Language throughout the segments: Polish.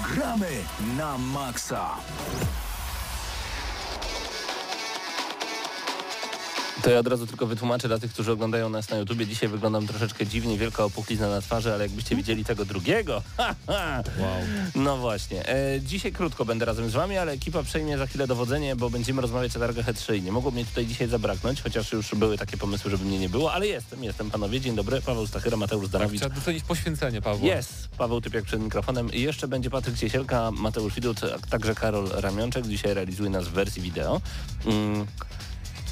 Gramy na maksa. To ja od razu tylko wytłumaczę dla tych, którzy oglądają nas na YouTubie. Dzisiaj wyglądam troszeczkę dziwnie, wielka opuchlizna na twarzy, ale jakbyście widzieli tego drugiego. Ha, ha. Wow. No właśnie. E, dzisiaj krótko będę razem z wami, ale ekipa przejmie za chwilę dowodzenie, bo będziemy rozmawiać o targach E3. Nie mogło mnie tutaj dzisiaj zabraknąć, chociaż już były takie pomysły, żeby mnie nie było, ale jestem, jestem panowie. Dzień dobry, Paweł Stachyra, Mateusz Tak, Zdanowicz. trzeba docenić poświęcenie, Pawła. Jest Paweł Typiak przed mikrofonem i jeszcze będzie Patryk Ciesielka, Mateusz Widut, a także Karol Ramionczek. Dzisiaj realizuje nas w wersji wideo. Mm.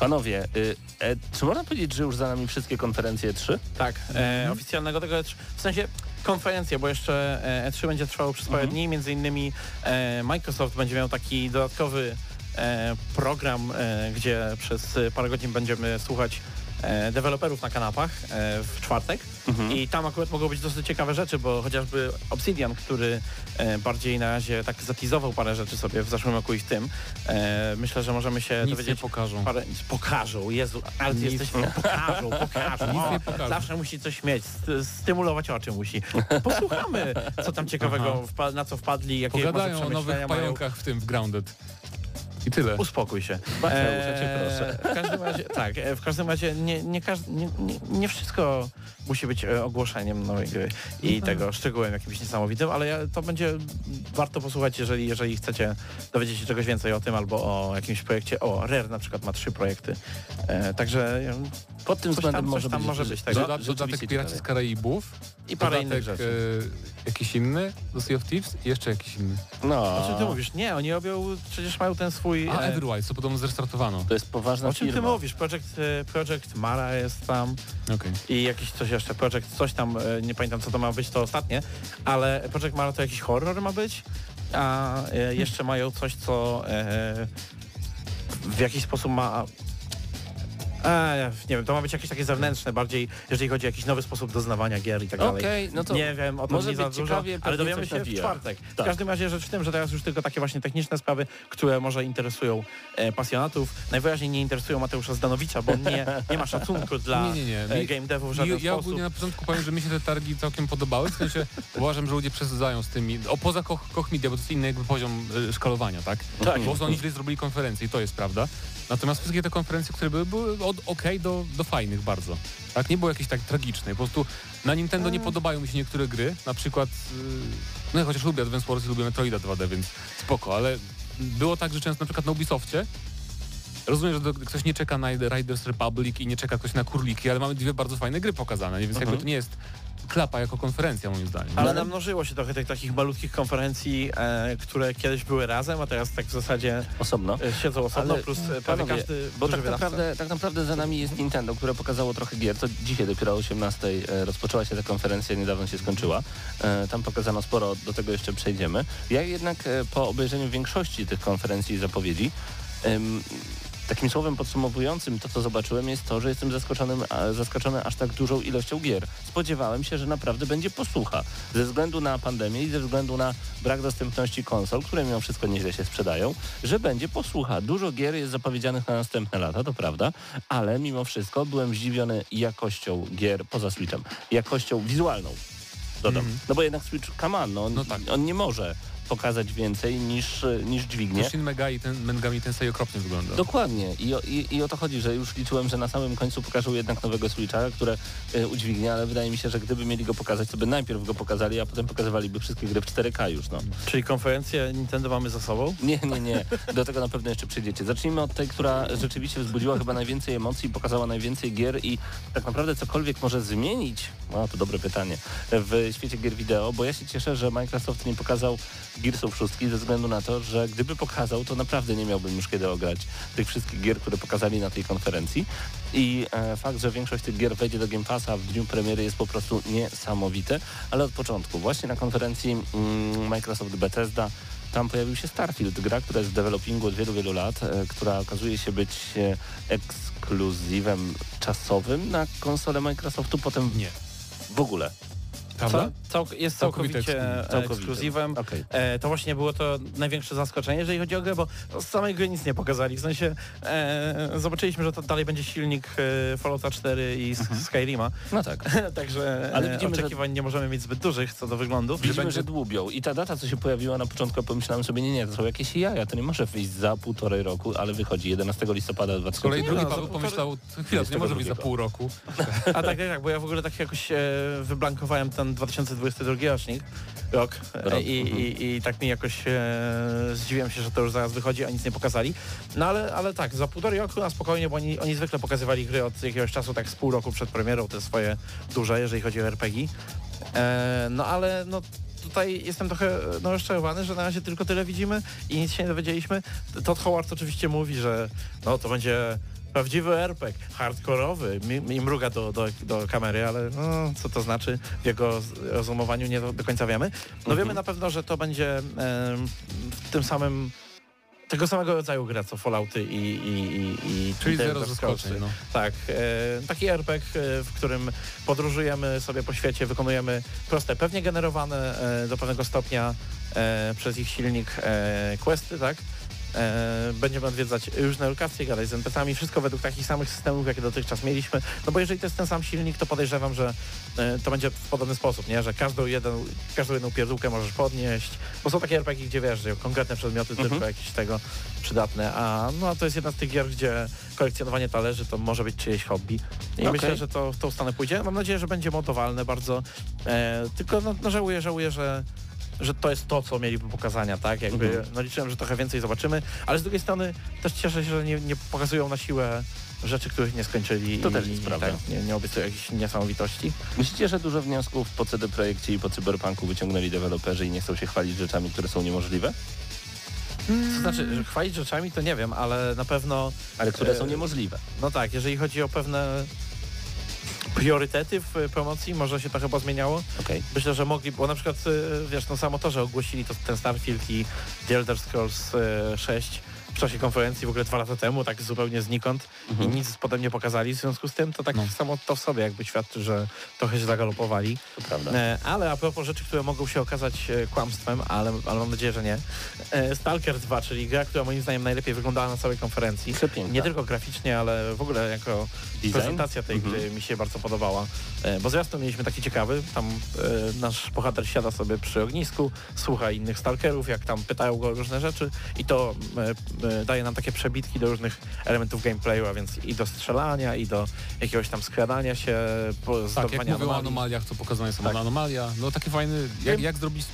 Panowie, y, e, czy można powiedzieć, że już za nami wszystkie konferencje 3? Tak, e, oficjalnego tego E3, w sensie konferencja, bo jeszcze e, E3 będzie trwało przez parę dni, między innymi e, Microsoft będzie miał taki dodatkowy e, program, e, gdzie przez parę godzin będziemy słuchać e, deweloperów na kanapach e, w czwartek i tam akurat mogą być dosyć ciekawe rzeczy, bo chociażby Obsidian, który e, bardziej na razie tak zatizował parę rzeczy sobie w zeszłym roku i w tym, e, myślę, że możemy się Nic nie dowiedzieć pokażą. parę... Pokażą, Jezu, ale ty Nic. jesteś... Pokażą, pokażą. Nic nie pokażą. Zawsze musi coś mieć, st- stymulować oczy musi. Posłuchamy, co tam ciekawego, wpa- na co wpadli, jakie może Pogadają o nowych przemyślenia mają. pająkach w tym, w Grounded. I tyle. Uspokój się. Mateusz, ja cię proszę. W każdym razie, tak, e, w każdym razie nie, nie, nie, nie, wszystko musi być e, ogłoszeniem nowej gry i tego szczegółem jakimś niesamowitym, ale ja, to będzie warto posłuchać, jeżeli, jeżeli chcecie dowiedzieć się czegoś więcej o tym albo o jakimś projekcie. O, Rare na przykład ma trzy projekty. E, także e, Pod tym Coś względem tam- coś może tam być, może być tego. Dodatek. Piraci z Karaibów. i parę dodatek, innych rzeczy. Jakiś inny do Sea of Thieves i jeszcze jakiś inny. No, O czym ty mówisz? Nie, oni robią, przecież mają ten swój... A e, Everwise, co podobno zrestartowano. to jest poważna o czym ty firma. mówisz? Project, e, Project Mara jest tam Okej. i jakiś coś jeszcze, Project coś tam, e, nie pamiętam co to ma być, to ostatnie, ale Project Mara to jakiś horror ma być, a e, jeszcze mają coś, co e, w jakiś sposób ma... Ja nie wiem, to ma być jakieś takie zewnętrzne bardziej, jeżeli chodzi o jakiś nowy sposób doznawania gier i tak dalej. Okej, no to nie wiem, o tym może nie za dużo, ciekawie, ale dowiemy się w czwartek. Tak. W każdym razie rzecz w tym, że teraz już tylko takie właśnie techniczne sprawy, które może interesują e, pasjonatów. Najwyraźniej nie interesują Mateusza Zdanowicza, bo nie, nie ma szacunku dla Nie, nie, nie. e, game devów w żaden Ja, ja sposób. ogólnie na początku powiem, że mi się te targi całkiem podobały, w sensie uważam, że ludzie przesadzają z tymi, o poza Koch, Koch Media, bo to jest inny jakby poziom e, szkalowania, tak? Tak. Bo oni źle zrobili konferencję i to jest prawda. Natomiast wszystkie te konferencje, które były, były od okej do, do fajnych bardzo. Tak, nie było jakieś tak tragicznej. Po prostu na Nintendo nie podobają mi się niektóre gry, na przykład, yy, no ja chociaż lubię Advance Wars i lubię Metroida 2D, więc spoko, ale było tak, że często na przykład na Ubisoftie Rozumiem, że do, ktoś nie czeka na Riders Republic i nie czeka ktoś na Kurliki, ale mamy dwie bardzo fajne gry pokazane, nie? więc jakby to nie jest klapa jako konferencja moim zdaniem. Ale No, namnożyło się trochę tych takich malutkich konferencji, e, które kiedyś były razem, a teraz tak w zasadzie Osobno. e, siedzą osobno, Ale, plus e, prawie każdy bo tak naprawdę, tak naprawdę za nami jest Nintendo, które pokazało trochę gier. To dzisiaj dopiero o 18 e, rozpoczęła się ta konferencja, niedawno się skończyła. E, Tam pokazano sporo, do tego jeszcze przejdziemy. Ja jednak po obejrzeniu większości tych konferencji i zapowiedzi Takim słowem podsumowującym to, co zobaczyłem, jest to, że jestem zaskoczonym, a- zaskoczony aż tak dużą ilością gier. Spodziewałem się, że naprawdę będzie posłucha. Ze względu na pandemię i ze względu na brak dostępności konsol, które mimo wszystko nieźle się sprzedają, że będzie posłucha. Dużo gier jest zapowiedzianych na następne lata, to prawda, ale mimo wszystko byłem zdziwiony jakością gier poza Switchem. Jakością wizualną, dodam. No bo jednak Switch, come on, no, on, No tak. on nie może pokazać więcej niż, niż dźwignie. Shin Megami ten, Megami Tensei okropnie wygląda. Dokładnie. I o, i, I o to chodzi, że już liczyłem, że na samym końcu pokażą jednak nowego Switcha, które y, udźwignie, ale wydaje mi się, że gdyby mieli go pokazać, to by najpierw go pokazali, a potem pokazywaliby wszystkie gry w 4K już, no. Czyli konferencję Nintendo mamy za sobą? Nie, nie, nie. Do tego na pewno jeszcze przejdziecie. Zacznijmy od tej, która rzeczywiście wzbudziła chyba najwięcej emocji, pokazała najwięcej gier i tak naprawdę cokolwiek może zmienić, no to dobre pytanie, w świecie gier wideo, bo ja się cieszę, że Microsoft nie pokazał Gearsów 6 ze względu na to, że gdyby pokazał, to naprawdę nie miałbym już kiedy ograć tych wszystkich gier, które pokazali na tej konferencji. I e, fakt, że większość tych gier wejdzie do Game Passa w dniu premiery jest po prostu niesamowite, ale od początku, właśnie na konferencji mm, Microsoft Bethesda tam pojawił się Starfield, gra, która jest w developingu od wielu, wielu lat, e, która okazuje się być e, ekskluzywem czasowym na konsolę Microsoftu, potem Nie. W ogóle. Prawda? Cał, jest całkowicie, eksklu- e, ekskluzywem. Okej. E, to właśnie było to największe zaskoczenie, jeżeli chodzi o grę, bo z samej gry nic nie pokazali. W sensie e, zobaczyliśmy, że to dalej będzie silnik e, Fallouta 4 i z Skyrima, No tak. także Ale Ale widzimy, że- oczekiwań nie możemy mieć zbyt dużych co do wyglądu. Widzimy, będzie- że dłubią. I ta data, co się pojawiła na początku, pomyślałem sobie, nie, nie, to są jakieś jaja, to nie może wyjść za półtorej roku, ale wychodzi 11 listopada Z kolei 2020. drugi no, Paweł pomyślał, chwila, to nie może być za 22. pół roku. A tak, tak, tak, bo ja w ogóle tak jakoś e, wyblankowałem ten 2022 rocznik, rok Rok, i, mhm. i, i tak mi jakoś e, zdziwiłem się, że to już zaraz wychodzi, a nic nie pokazali. No ale, ale tak, za półtorej roku na spokojnie, bo oni, oni zwykle pokazywali gry od jakiegoś czasu, tak z pół roku przed premierą, te swoje duże, jeżeli chodzi o RPG. E, no ale no tutaj jestem trochę no, rozczarowany, że na razie tylko tyle widzimy i nic się nie dowiedzieliśmy. Todd Howard oczywiście mówi, że no to będzie prawdziwy RPG, hardkorowy, mi mruga do, do, do kamery, ale no, co to znaczy w jego rozumowaniu nie do, do końca wiemy. No wiemy na pewno, że to będzie em, w tym samym tego samego rodzaju gra co Fallouty i, i, i, i Czyli i zero zaskoczeń. No. Tak, e, taki RPG, e, w którym podróżujemy sobie po świecie, wykonujemy proste, pewnie generowane e, do pewnego stopnia e, przez ich silnik e, questy, tak? E, będziemy odwiedzać różne lokacje, gadać z NPC-ami, wszystko według takich samych systemów, jakie dotychczas mieliśmy. No bo jeżeli to jest ten sam silnik, to podejrzewam, że e, to będzie w podobny sposób, nie? Że każdą, jeden, każdą jedną pierdółkę możesz podnieść, bo są takie RPG, gdzie wiesz, że konkretne przedmioty Mhm. tylko jakieś tego przydatne, a no a to jest jedna z tych gier, gdzie kolekcjonowanie talerzy to może być czyjeś hobby. I Okej. myślę, że to w tą stronę pójdzie. Mam nadzieję, że będzie modowalne bardzo. E, tylko no, no żałuję, żałuję, że że to jest to, co mieliby pokazania, tak? Jakby, Mhm. no liczyłem, że trochę więcej zobaczymy, ale z drugiej strony też cieszę się, że nie, nie pokazują na siłę rzeczy, których nie skończyli To i, też jest i prawda. tak, nie, nie obiecują jakichś niesamowitości. Myślicie, że dużo wniosków po CD Projekcie i po Cyberpunku wyciągnęli deweloperzy i nie chcą się chwalić rzeczami, które są niemożliwe? To znaczy, że chwalić rzeczami to nie wiem, ale na pewno, Ale które są E, niemożliwe. no tak, jeżeli chodzi o pewne priorytety w promocji, może się to chyba zmieniało. Okej. Myślę, że mogli, bo na przykład, y, wiesz, no samo to, że ogłosili to, ten Starfield i The Elder Scrolls y, 6 w czasie konferencji w ogóle dwa lata temu, tak zupełnie znikąd Mhm. i nic potem nie pokazali, w związku z tym to tak No. samo to w sobie jakby świadczy, że trochę się zagalopowali. To prawda. E, ale a propos rzeczy, które mogą się okazać e, kłamstwem, ale, ale mam nadzieję, że nie. E, Stalker 2, czyli gra, która moim zdaniem najlepiej wyglądała na całej konferencji. Przepiękna. Nie tylko graficznie, ale w ogóle jako Design? prezentacja tej Mhm. gry mi się bardzo podobała. Bo zwiastun mieliśmy taki ciekawy, tam nasz bohater siada sobie przy ognisku, słucha innych stalkerów, jak tam pytają go o różne rzeczy i to daje nam takie przebitki do różnych elementów gameplayu, a więc i do strzelania, i do jakiegoś tam skradania się, po Tak, jak mówią o anomaliach, to pokazane są Tak. anomalia. No taki fajny, jak, jak zrobić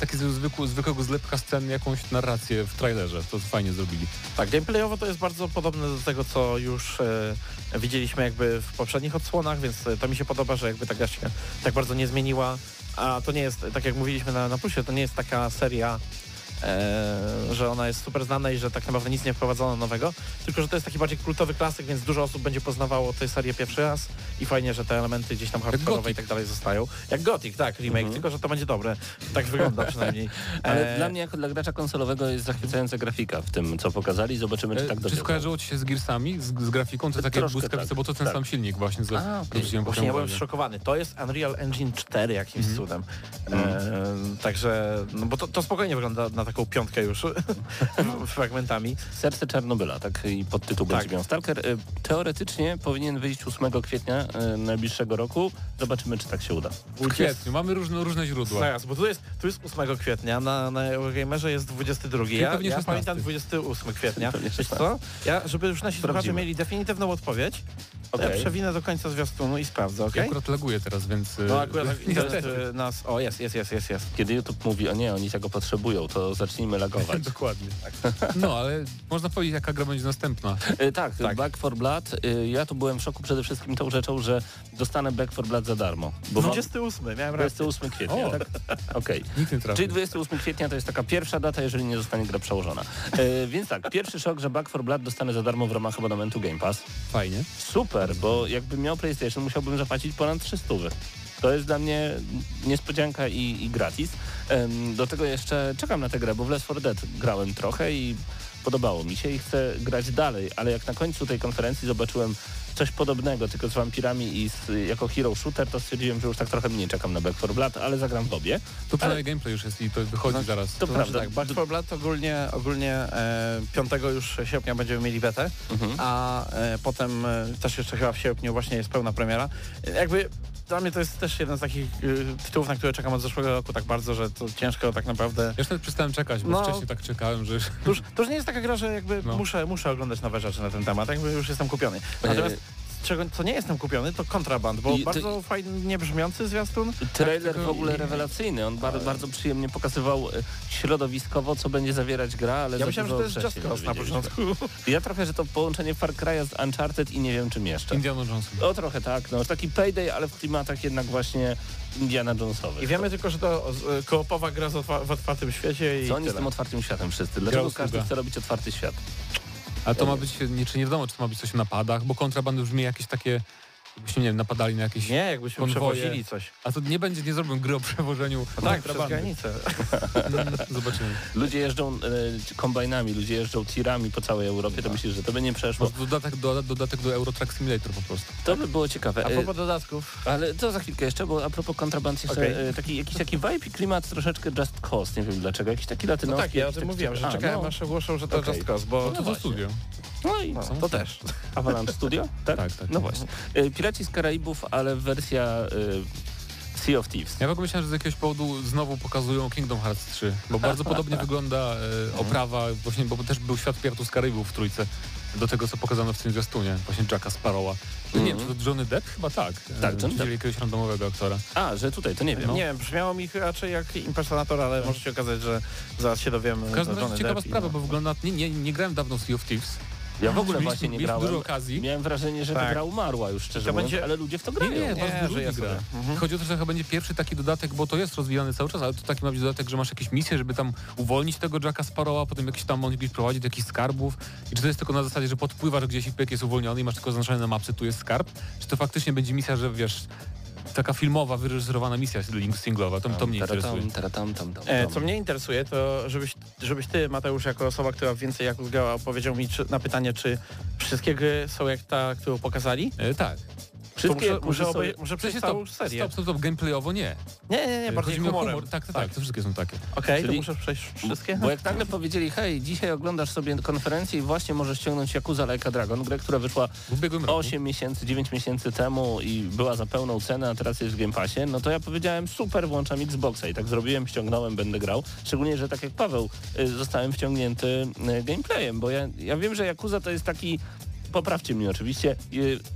taki zwykły, zwykłego zlepka scen, jakąś narrację w trailerze. To fajnie zrobili. Tak, gameplayowo to jest bardzo podobne do tego, co już e, widzieliśmy jakby w poprzednich odsłonach, więc e, to mi się podoba, że jakby ta gra się tak bardzo nie zmieniła. A to nie jest, tak jak mówiliśmy na, na plusie, to nie jest taka seria, że ona jest super znana i że tak naprawdę nic nie wprowadzono nowego, tylko że to jest taki bardziej kultowy klasyk, więc dużo osób będzie poznawało tę serię pierwszy raz i fajnie, że te elementy gdzieś tam hardkorowe i tak dalej zostają. Jak Gothic, tak, remake, Mhm. tylko że to będzie dobre. Tak wygląda przynajmniej. Ale E, dla mnie jako dla gracza konsolowego jest zachwycająca grafika w tym, co pokazali. Zobaczymy, czy E, tak Czy dobrze. skojarzyło ci się z Gearsami, z, z grafiką? To takie błyskawice, tak, bo to ten tak. sam silnik właśnie z A, zwróciłem Właśnie ja byłem uwagę. zszokowany. To jest Unreal Engine 4 jakimś Mhm. cudem. Mm. E, także, no bo to, to spokojnie wygląda na taką piątkę już fragmentami. Serce Czarnobyla, tak i podtytuł Tak. będzie miał. Stalker y, teoretycznie powinien wyjść 8 kwietnia y, najbliższego roku. Zobaczymy, czy tak się uda. W kwietniu, mamy różne, różne źródła. Zaraz, bo tu jest, tu jest 8 kwietnia, na, na Eurogamerze jest 22. Ja, ja 16. pamiętam 28 kwietnia. Wiesz co? Ja, żeby już nasi słuchacze mieli definitywną odpowiedź, to ja przewinę do końca zwiastunu i sprawdzę, Ja okej? akurat laguję teraz, więc... No akurat y, nas... O, jest, jest, jest, jest, jest. Kiedy YouTube mówi, o nie, oni tego potrzebują, to zacznijmy lagować. Dokładnie. No, ale można powiedzieć, jaka gra będzie następna. Y, tak, Tak. Back for Blood. Y, ja tu byłem w szoku przede wszystkim tą rzeczą, że dostanę Back for Blood za darmo. Bo mam 28, miałem rację. 28 kwietnia, O. tak? Okej. Trafi. Czyli 28 kwietnia to jest taka pierwsza data, jeżeli nie zostanie gra przełożona. E, więc tak, pierwszy szok, że Back for Blood dostanę za darmo w ramach abonamentu Game Pass. Fajnie. Super, bo jakbym miał PlayStation, musiałbym zapłacić ponad 300. To jest dla mnie niespodzianka i, i gratis. Do tego jeszcze czekam na tę grę, bo w Left 4 Dead grałem trochę i podobało mi się i chcę grać dalej, ale jak na końcu tej konferencji zobaczyłem coś podobnego, tylko z wampirami i z, jako hero shooter, to stwierdziłem, że już tak trochę mniej czekam na Back 4 Blood, ale zagram w obie. To przynajmniej gameplay już jest i to wychodzi Znaczy, zaraz. to To prawda. znaczy tak, Back 4 Blood ogólnie, ogólnie e, 5 już sierpnia będziemy mieli betę, Mhm. a e, potem e, też jeszcze chyba w sierpniu właśnie jest pełna premiera. E, Jakby dla mnie to jest też jeden z takich e, tytułów, na które czekam od zeszłego roku tak bardzo, że to ciężko tak naprawdę. Nawet przestałem czekać, bo No. wcześniej tak czekałem, że. To już, to już nie jest taka gra, że jakby No. muszę, muszę oglądać nowe rzeczy na ten temat, jakby już jestem kupiony. Natomiast z czego, co nie jestem kupiony, to kontraband, bo I to- bardzo fajnie brzmiący zwiastun. Trailer Tak, w ogóle i- rewelacyjny. On bardzo, bardzo przyjemnie pokazywał e, środowiskowo, co będzie zawierać gra, ale Ja myślałem, że to jest Just Cause na początku. Ja trochę, że to połączenie Far Cry'a z Uncharted i nie wiem czym jeszcze. Indiana Johnson. O trochę tak, no taki payday, ale w klimatach jednak właśnie Indiana Jonesowych. I wiemy tylko, że to e, koopowa gra z w otwartym świecie i Co oni z tyle. tym otwartym światem wszyscy? Dlaczego każdy chce robić otwarty świat? A to ma być, nie, czy nie wiadomo, czy to ma być coś o napadach, bo kontraband brzmi jakieś takie, jakbyśmy, nie wiem, napadali na jakieś... Nie, jakbyśmy konwoje. przewozili coś. A to nie będzie, nie zrobią gry o przewożeniu No tak, przez kontrabandy. granicę. Mm, Zobaczymy. Ludzie jeżdżą e, kombajnami, ludzie jeżdżą tirami po całej Europie, to myślisz, że to by nie przeszło? Może dodatek do, dodatek do Euro Truck Simulator po prostu. To by było ciekawe. A E, propos dodatków, Ale to za chwilkę jeszcze, bo a propos kontraband jeszcze Okej. e, taki, jakiś taki vibe i klimat troszeczkę Just Cause, nie wiem dlaczego, jakiś taki no latynoski. tak, ja o jakiś tym taki- mówiłem, że A, czekałem no. aż ogłoszą, że to Okej. Just Cause, bo No to za właśnie. studio. No i no, to te- też. Avalanche Studio? Tak? Tak, tak. No właśnie. E, Piraci z Karaibów, ale wersja e, Sea of Thieves. Ja w ogóle myślałem, że z jakiegoś powodu znowu pokazują Kingdom Hearts 3, bo bardzo podobnie wygląda e, oprawa, właśnie, bo też był świat Piratów z Karaibów w trójce, do tego, co pokazano w tym zwiastunie, właśnie Jacka Sparrowa. No Nie wiem, Mhm. czy to Johnny Depp? Chyba tak. Tak, E, Johnny Depp. jakiegoś randomowego aktora. A, że tutaj, to nie wiem. Nie wiem, brzmiało mi raczej jak impersonator, ale może się okazać, że zaraz się dowiemy. W każdym razie ciekawa Depp i- sprawa, bo wygląda... Nie, nie, nie grałem dawno w Sea of Thieves. Ja w ogóle Mieliśmy- właśnie nie mieliśmy grałem. dużo okazji. Miałem wrażenie, że ta Tak. gra umarła już szczerze To mówiąc, będzie- ale ludzie w to Nie, grają. nie, Nie, bardzo dużo żyję ludzi gra. sobie. Mhm. Chodzi o to, że chyba będzie pierwszy taki dodatek, bo to jest rozwijany cały czas, ale to taki ma być dodatek, że masz jakieś misje, żeby tam uwolnić tego Jacka Sparrowa, potem jakiś tam on gdzieś prowadzi do jakichś skarbów. I czy to jest tylko na zasadzie, że podpływasz gdzieś i pyk jest uwolniony i masz tylko zaznaczone na mapce, tu jest skarb? Czy to faktycznie będzie misja, że wiesz, taka filmowa, wyreżyserowana misja link singlowa? To, to mnie interesuje. Taratam, tam, tam, E, tam. co mnie interesuje, to żebyś, żebyś ty, Mateusz, jako osoba, która więcej Jakub grała, opowiedział mi czy, na pytanie, czy wszystkie gry są jak ta, którą pokazali. E, tak. Wszystkie to muszę, muszę, obej- muszę przejść całą stop, serię. stop, stop, stop, gameplayowo nie. Nie, nie, nie, bardziej Chodzi mi o humorem. humor. Tak, tak, tak, to wszystkie są takie. Okej, to Czyli- muszę przejść wszystkie? Bo jak nagle powiedzieli, hej, dzisiaj oglądasz sobie konferencję i właśnie możesz ściągnąć Yakuza Like a Dragon, grę, która wyszła W ubiegłym roku. 8 miesięcy, 9 miesięcy temu i była za pełną cenę, a teraz jest w Game Passie, no to ja powiedziałem, super, włączam Xboxa i tak zrobiłem, ściągnąłem, będę grał. Szczególnie, że tak jak Paweł, y, zostałem wciągnięty y, gameplayem, bo ja, ja wiem, że Yakuza to jest taki Poprawcie mnie oczywiście,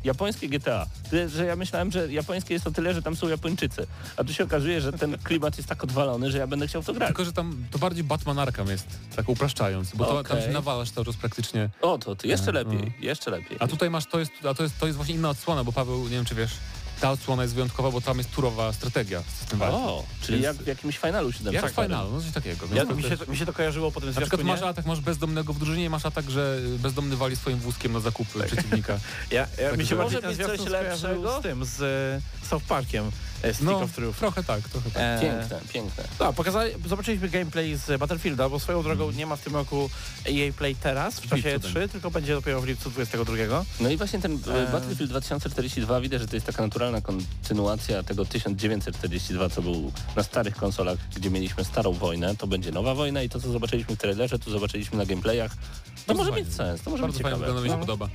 japońskie GTA. Tyle, że ja myślałem, że japońskie jest to tyle, że tam są Japończycy. A tu się okazuje, że ten klimat jest tak odwalony, że ja będę chciał w to grać. Tylko, że tam to bardziej Batman Arkham jest, tak upraszczając, bo to, tam się nawalasz cały czas praktycznie. O, to, to jeszcze No. lepiej, jeszcze lepiej. A tutaj masz, to jest, a to jest, to jest właśnie inna odsłona, bo Paweł, nie wiem czy wiesz, ta odsłona jest wyjątkowa, bo tam jest turowa strategia z tym walki. O, czyli Więc- jak w jakimś finalu 7 Jak w finalu, no coś takiego. Ja, mi, się, mi się to kojarzyło po tym na przykład masz atak, masz bezdomnego w drużynie, masz atak, że bezdomny wali swoim wózkiem na zakupy przeciwnika. Ja, ja, mi Także- się Może ten być coś lepszego? z tym, z e, South Parkiem, e, Stick No, of Truth. trochę tak, trochę tak. E, Piękne, piękne. No, pokazali, zobaczyliśmy gameplay z Battlefielda, bo swoją drogą Mhm. nie ma w tym roku EA Play teraz, w czasie lipcu E3, tylko będzie dopiero w lipcu 22. No i właśnie ten e, Eee. Battlefield 2042 widać, że to jest taka naturalna kontynuacja tego 1942, co był na starych konsolach, gdzie mieliśmy starą wojnę. To będzie nowa wojna i to, co zobaczyliśmy w trailerze, tu zobaczyliśmy na gameplayach, to Bardzo może fajnie. mieć sens, to może Bardzo być fajnie ciekawe. wygląda, mi się No. podoba.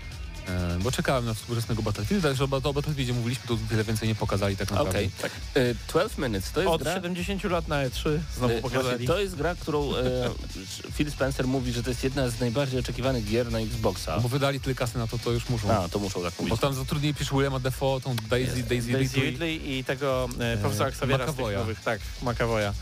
E, bo czekałem na współczesnego Battlefielda, że o, o Battlefieldzie mówiliśmy, to wiele więcej nie pokazali tak naprawdę. Okej, tak. E, 12 Minutes, to jest Od gra... 70 lat na E3 znowu e, pokazali. właśnie To jest gra, którą e, Phil Spencer mówi, że to jest jedna z najbardziej oczekiwanych gier na Xboxa. Bo wydali tyle kasy na to, to już muszą. A, to muszą tak Bo mówić. tam zatrudnili przecież Willema Defoe, tą Daisy, Daisy, Daisy Ridley. Ridley i tego e, profesora Xaviera z tych nowych, tak, McAvoya.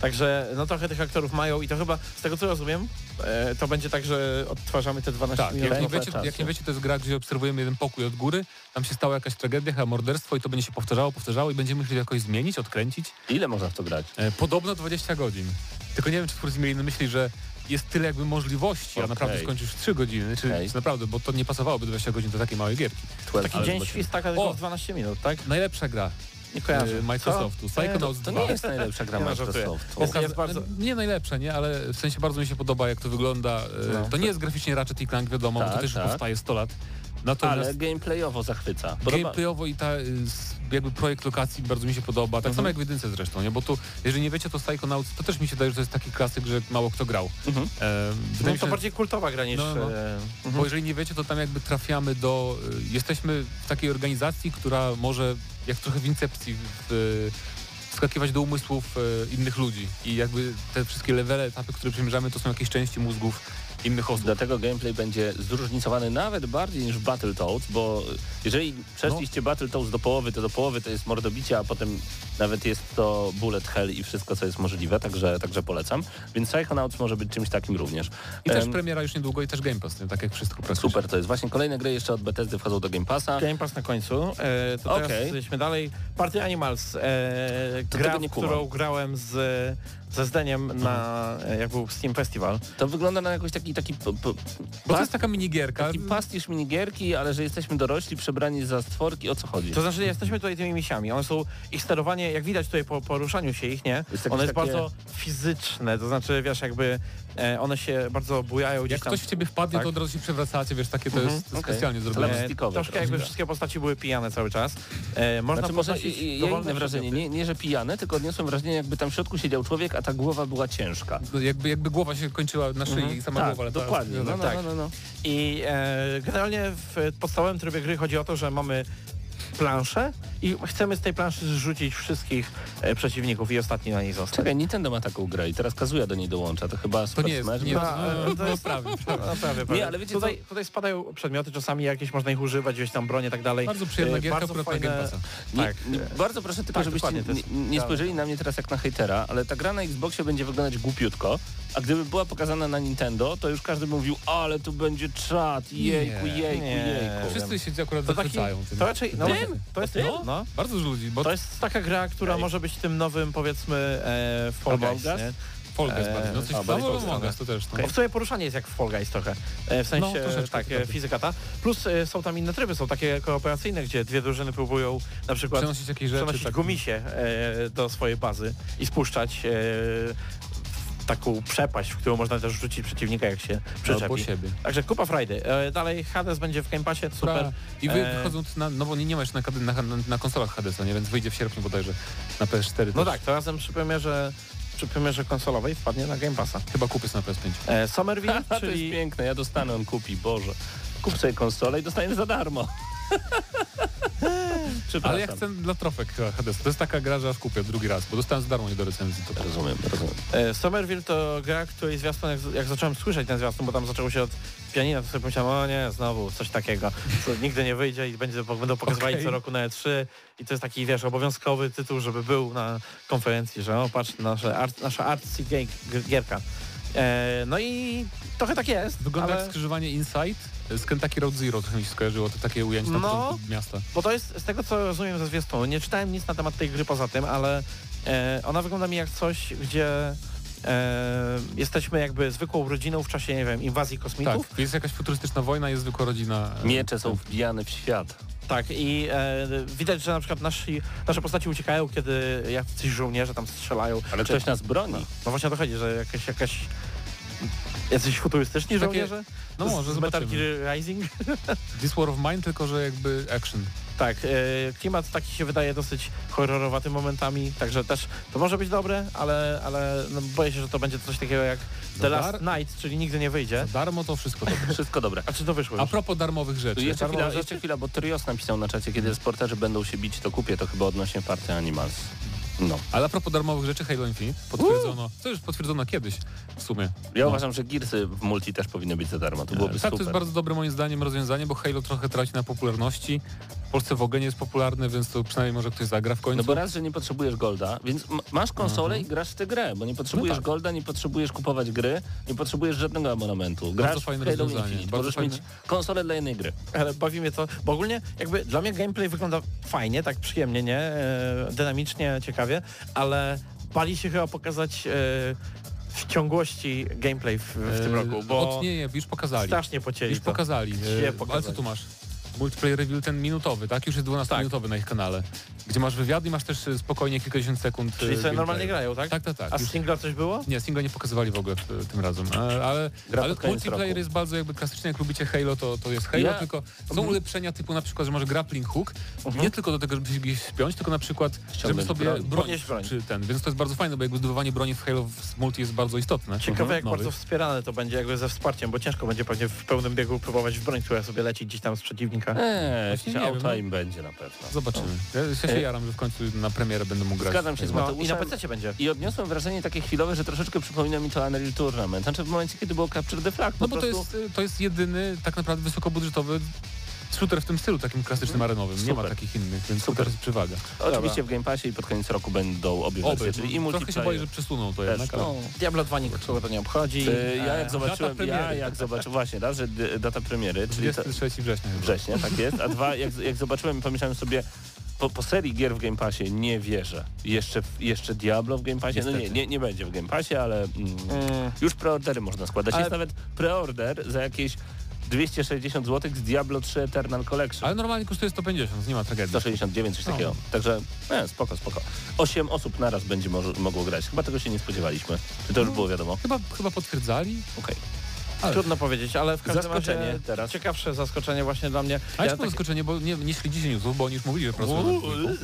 Także no trochę tych aktorów mają i to chyba, z tego co rozumiem, e, to będzie tak, że odtwarzamy te 12 Tak, minut. jak nie, wiecie, jak nie wiecie, to jest gra, gdzie obserwujemy jeden pokój od góry, tam się stała jakaś tragedia, chyba morderstwo i to będzie się powtarzało, powtarzało i będziemy musieli jakoś zmienić, odkręcić. Ile można w to grać? E, podobno 20 godzin. Tylko nie wiem, czy twórcy mieli na myśli, że jest tyle jakby możliwości, a Okej. naprawdę skończysz 3 godziny, czy, czy naprawdę, bo to nie pasowałoby 20 godzin do takiej małej gierki. 12 Taki dzień świstaka tylko O! w 12 minut, tak? Najlepsza gra. Nie kojarzę. e, Microsoftu. Psychonauts To 2. nie jest najlepsza gra. Microsoftu. Jest- Pokaza- bardzo- Nie najlepsze, nie, ale w sensie bardzo mi się podoba, jak to wygląda. E, No. To nie jest graficznie Ratchet i Clank, wiadomo, bo Tak, to też już tak. powstaje 100 lat. Natomiast Ale gameplayowo zachwyca. Podoba... gameplayowo i ta y, jakby projekt lokacji bardzo mi się podoba, tak Mhm. samo jak w jedynce zresztą, nie? Bo tu, jeżeli nie wiecie, to Psychonauts to też mi się daje, że to jest taki klasyk, że mało kto grał. Mhm. E, No to się, bardziej kultowa gra niż... No, no. e, bo jeżeli nie wiecie, to tam jakby trafiamy do... y, Jesteśmy w takiej organizacji, która może, jak trochę w Incepcji, w, y, wskakiwać do umysłów y, innych ludzi i jakby te wszystkie levele, etapy, które przemierzamy, to są jakieś części mózgów innych osób. Dlatego gameplay będzie zróżnicowany nawet bardziej niż Battletoads, bo jeżeli przeszliście Battletoads do połowy, to do połowy to jest mordobicie, a potem nawet jest to bullet hell i wszystko, co jest możliwe, także, także polecam. Więc Psychonauts może być czymś takim również. I też Em, premiera już niedługo i też Game Pass, nie? tak jak wszystko praktycznie. Super, to jest właśnie kolejne gry jeszcze od Bethesdy wchodzą do Game Passa. Game Pass na końcu. E, to teraz Okej. jesteśmy dalej. Party Animals. E, gra, w którą grałem z, ze Zdeniem na, jak był Steam Festival. To wygląda na jakoś taki, taki, p- p- Bo to jest taka minigierka. taki pastisz minigierki, ale że jesteśmy dorośli, przebrani za stworki, o co chodzi? To znaczy jesteśmy tutaj tymi misiami. One są, ich sterowanie, jak widać tutaj po poruszaniu się ich, nie? Jest One jest takie- bardzo fizyczne, to znaczy wiesz, jakby e, one się bardzo bujają gdzieś Jak tam. ktoś w ciebie wpadnie, tak. to od razu się przewracacie, wiesz, takie to Mhm, jest okej. specjalnie zrobione. E, troszkę trochę. jakby wszystkie postaci były pijane cały czas. E, można Znaczy, może ja dowolne inne wrażenie, nie, nie, że pijane, tylko odniosłem wrażenie, jakby tam w środku siedział człowiek, a ta głowa była ciężka. No, Jakby, jakby głowa się kończyła na szyi Mhm. i sama tak, głowa dokładnie. No, no, tak. no, no, no. I e, generalnie w podstawowym trybie gry chodzi o to, że mamy planszę i chcemy z tej planszy zrzucić wszystkich e, przeciwników i ostatni na niej zostać. Czekaj, Nintendo ma taką grę i teraz Kazuya do niej dołącza, to chyba To Super nie jest, Smash nie, Bros. no, to jest- prawie, prawie. Prawie, prawie. ale wiecie tutaj, tutaj spadają przedmioty czasami jakieś, można ich używać, gdzieś tam broń i tak dalej. Bardzo przyjemna E, gierka bardzo fajne-. Nie, Tak. nie, bardzo proszę tylko, Tak, żebyście to nie, nie spojrzeli na mnie teraz jak na hejtera, ale ta gra na Xboxie będzie wyglądać głupiutko, a gdyby była pokazana na Nintendo, to już każdy by mówił, ale tu będzie czat, jejku, Nie. jejku, Nie. jejku. Wszyscy się akurat To taki, to raczej, no, to jest, No, no, Bardzo dużo ludzi, bo to jest taka gra, która Ej. może być tym nowym, powiedzmy, e, Fall Guys, nie? Fall Guys e, bardziej. No coś no, bardziej no, stronę. Us to też. No. Bo w sumie poruszanie jest jak w Fall Guys trochę. E, w sensie No, tak, e, fizyka ta. Plus e, są tam inne tryby, są takie kooperacyjne, gdzie dwie drużyny próbują na przykład Przenosić jakieś rzeczy. przenosić tak. gumisie e, do swojej bazy i spuszczać w taką przepaść, w którą można też rzucić przeciwnika, jak się Albo przyczepi. siebie. Także kupa Friday. E, dalej Hades będzie w Game Passie, super. Super. I wy, E, wychodząc na, no bo nie, nie ma jeszcze na, kady- na, na, konsolach Hadesa, nie? Więc wyjdzie w sierpniu bodajże na PS4 No też. tak, to razem przy premierze, przy premierze konsolowej wpadnie na Game Passa. Chyba kupię sobie na PS5. E, Somerville, A, to jest czyli... piękne, ja dostanę, on kupi, Boże. Kup sobie konsolę i dostaniesz za darmo. Przepraszam. Ale ja chcę dla trofek chyba Hadesa. To jest taka gra, że aż kupię drugi raz, bo dostałem za darmo nie do recenzji. To Rozumiem, rozumiem. E, Somerville to gra, której zwiastun, jak, jak zacząłem słyszeć ten zwiastun, bo tam zaczęło się od pianina, to sobie pomyślałem, o nie, znowu coś takiego, co nigdy nie wyjdzie i będzie, będą pokazywali Okej. co roku na E3 i to jest taki, wiesz, obowiązkowy tytuł, żeby był na konferencji, że o, patrz, nasze art, nasza artsy gierka. E, no i trochę tak jest, Wygląda ale, jak skrzyżowanie Inside z Kentucky Road Zero, trochę mi się skojarzyło, to takie ujęcie na No. początku miasta. bo to jest, z tego co rozumiem ze zwiastunu, nie czytałem nic na temat tej gry poza tym, ale e, ona wygląda mi jak coś, gdzie e, jesteśmy jakby zwykłą rodziną w czasie, nie wiem, inwazji kosmitów. Tak, jest jakaś futurystyczna wojna, jest zwykła rodzina. e, Miecze są wbijane w świat. Tak, i e, widać, że na przykład nasi, nasze postaci uciekają, kiedy jacyś żołnierze tam strzelają. Ale Czy- ktoś nas broni. No właśnie o to chodzi, że jakaś, jakaś jacyś futurystyczni Takie- żołnierze? No może, z Metal. Gear Rising? This War of Mine, tylko że jakby action. Tak, e, klimat taki się wydaje dosyć horrorowaty momentami, także też to może być dobre, ale, ale no, boję się, że to będzie coś takiego jak The Last Night, czyli nigdy nie wyjdzie. Za darmo to wszystko dobre. Wszystko dobre. A czy to wyszło A już? propos darmowych rzeczy. Jeszcze darmowe chwila, rzeczy? jeszcze chwila, bo Trios napisał na czacie, kiedy sporterzy będą się bić, to kupię, to chyba odnośnie Party Animals. No. Ale a propos darmowych rzeczy, Halo Infinite potwierdzono, to już potwierdzono kiedyś w sumie. Ja No. uważam, że Gearsy w multi też powinny być za darmo. To byłoby tak, to super. jest bardzo dobre moim zdaniem rozwiązanie, bo Halo trochę traci na popularności. W Polsce w ogóle nie jest popularny, więc to przynajmniej może ktoś zagra w końcu. No bo raz, że nie potrzebujesz golda, więc masz konsolę i grasz w tę grę, bo nie potrzebujesz tak. golda, nie potrzebujesz kupować gry, nie potrzebujesz żadnego abonamentu. Grasz w fajne Halo rozwiązanie, Infinite, bardzo możesz fajne. mieć konsolę dla jednej gry. Ale bawi mnie to, bo ogólnie jakby dla mnie gameplay wygląda fajnie, tak przyjemnie, nie? E, dynamicznie, ciekawie, ale bali się chyba pokazać e, w ciągłości gameplay w, w tym E, roku, bo Od, nie, nie, już pokazali. strasznie pocięli Już to. pokazali. E, pokazali. Ale co tu masz? Multiplayer reveal ten minutowy, tak? Już jest 12 Tak. na ich kanale. Gdzie masz wywiady i masz też e, spokojnie kilkadziesiąt sekund e, Czyli sobie gameplayu. normalnie grają, tak? Tak, tak, tak. A Już- z singla coś było? Nie, singla nie pokazywali w ogóle e, tym razem, E, ale, Gra ale multiplayer roku. jest bardzo jakby klasyczny, jak lubicie Halo, to, to jest Halo, Ja- tylko są Mhm. ulepszenia typu na przykład, że może grappling hook, Mhm. nie tylko do tego, żeby się gdzieś spiąć, tylko na przykład, żeby Ściągnąć sobie broń. broń, czy ten, więc to jest bardzo fajne, bo jakby zdobywanie broni w Halo w multi jest bardzo istotne. Ciekawe Mhm. jak Nowych. bardzo wspierane to będzie jakby ze wsparciem, bo ciężko będzie pewnie w pełnym biegu próbować w broń, która sobie leci gdzieś tam z przeciwnika. Eee, wiem, auta no. im będzie na pewno. Zobaczymy. Ja się, się jaram, że w końcu na premierę będę mógł grać. Zgadzam się z Halo. No, I na Mateuszem. PC będzie. I odniosłem wrażenie takie chwilowe, że troszeczkę przypomina mi to Unreal Tournament. Znaczy w momencie, kiedy było Capture the Flag. No bo to prostu- jest, to jest jedyny tak naprawdę wysokobudżetowy shooter w tym stylu, takim klasycznym arenowym. Nie ma Super. takich innych, więc Super. super jest przewaga. Oczywiście w Game Passie i pod koniec roku będą obie Oby, wersje, czyli i no, trochę się boję, multiplayer. że przesuną to też, jednak, no. Diablo 2 nikogo to nie obchodzi. Yy, Ja jak zobaczyłem, ja jak zobaczyłem, właśnie raz, że data premiery, czyli to, 23 września chyba. września, tak jest, a dwa, jak, jak zobaczyłem i pomyślałem sobie, po, po serii gier w Game Passie nie wierzę. Jeszcze, jeszcze Diablo w Game Passie, no nie, nie, nie będzie w Game Passie, ale mm, Mm, już preordery można składać. Ale- Jest nawet preorder za jakieś 260 zł z Diablo 3 Eternal Collection. Ale normalnie kosztuje 150, nie ma tragedii. 169, coś No. takiego. Także nie, spoko, spoko. Osiem osób naraz będzie może, mogło grać. Chyba tego się nie spodziewaliśmy. Czy to już było wiadomo? Chyba, chyba potwierdzali. Okej. Ale- Trudno powiedzieć, ale w każdym Zaskoczenie razie teraz. ciekawsze zaskoczenie właśnie dla mnie. A Ja jest tak- zaskoczenie, bo nie, nie śledzicie newsów, bo oni już mówili, że pracują nad dwójką.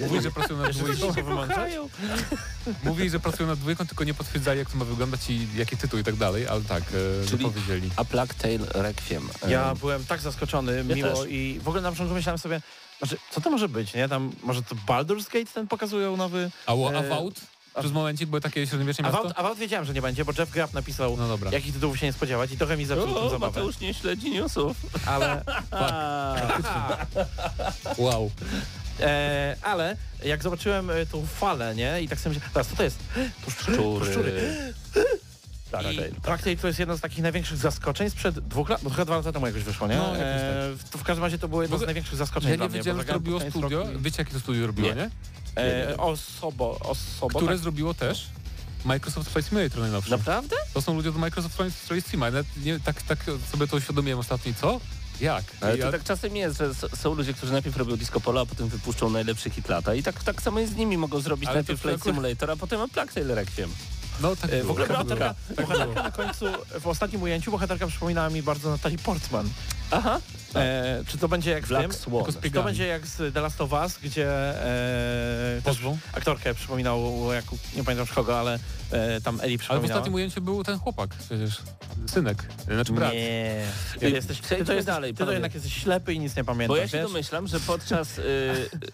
Mówili, że pracują nad dwójką. Mówili, że pracują nad dwójką, tylko nie potwierdzali, jak to ma wyglądać i jaki tytuł i tak dalej, ale tak, e, Czyli- powiedzieli. A Plague Tale Requiem. Ja Em, byłem tak zaskoczony, Ja miło też. i w ogóle na początku myślałem sobie, znaczy, co to może być, nie? Tam może to Baldur's Gate ten pokazują nowy... A, e? Przez momencik były takie średniowieczne miasto? About, About wiedziałem, że nie będzie, bo Jeff Grapp napisał, No dobra. jakich tytułów się nie spodziewać i trochę mi zepsuł O, zabawę. Mateusz nie śledzi newsów. Ale, Wow. e, ale jak zobaczyłem e, tą falę, nie? I tak sobie myślałem, teraz co to jest? To szczury. To szczury. Tak, I tak. Plague Tale to jest jedno z takich największych zaskoczeń sprzed dwóch lat, bo trochę dwa lata temu jakoś wyszło, nie? No, jakoś e, to w każdym razie to było jedno W z największych zaskoczeń Ja dla nie mnie. wiedziałem, bo że to zagrałem robiło studio. roku Wiecie, jakie to studio robiło, Nie. nie? E, osobo, osobo, Które tak? zrobiło też Microsoft Flight Simulator najnowszy. Naprawdę? To są ludzie do Microsoft Flight Sim, ale nie, tak, tak sobie to uświadomiłem ostatnio. i Co? Jak? Ale to ja, tak czasem jest, że są ludzie, którzy najpierw robią disco polo, a potem wypuszczą najlepszy hit lata. I tak, tak samo jest z nimi. Mogą zrobić Ale najpierw Flight akurat- Simulator, a potem Plague Tale Requiem. no tak E. W ogóle tak bohaterka. Tak bohaterka na końcu, w ostatnim ujęciu bohaterka przypominała mi bardzo Natalie Portman. Aha. E, czy to będzie jak w tym? Black z Czy to będzie jak z The Last of Us, gdzie e, aktorkę przypominał, jak, nie pamiętam kogo, ale e, tam Eli Ale w przypominała. ostatnim ujęciu był ten chłopak przecież. Synek. Znaczy brat. Nie. Ty, jesteś, ty, to jesteś, dalej, ty to jednak jesteś ślepy i nic nie pamiętasz, Bo ja się wiesz? domyślam, że podczas y,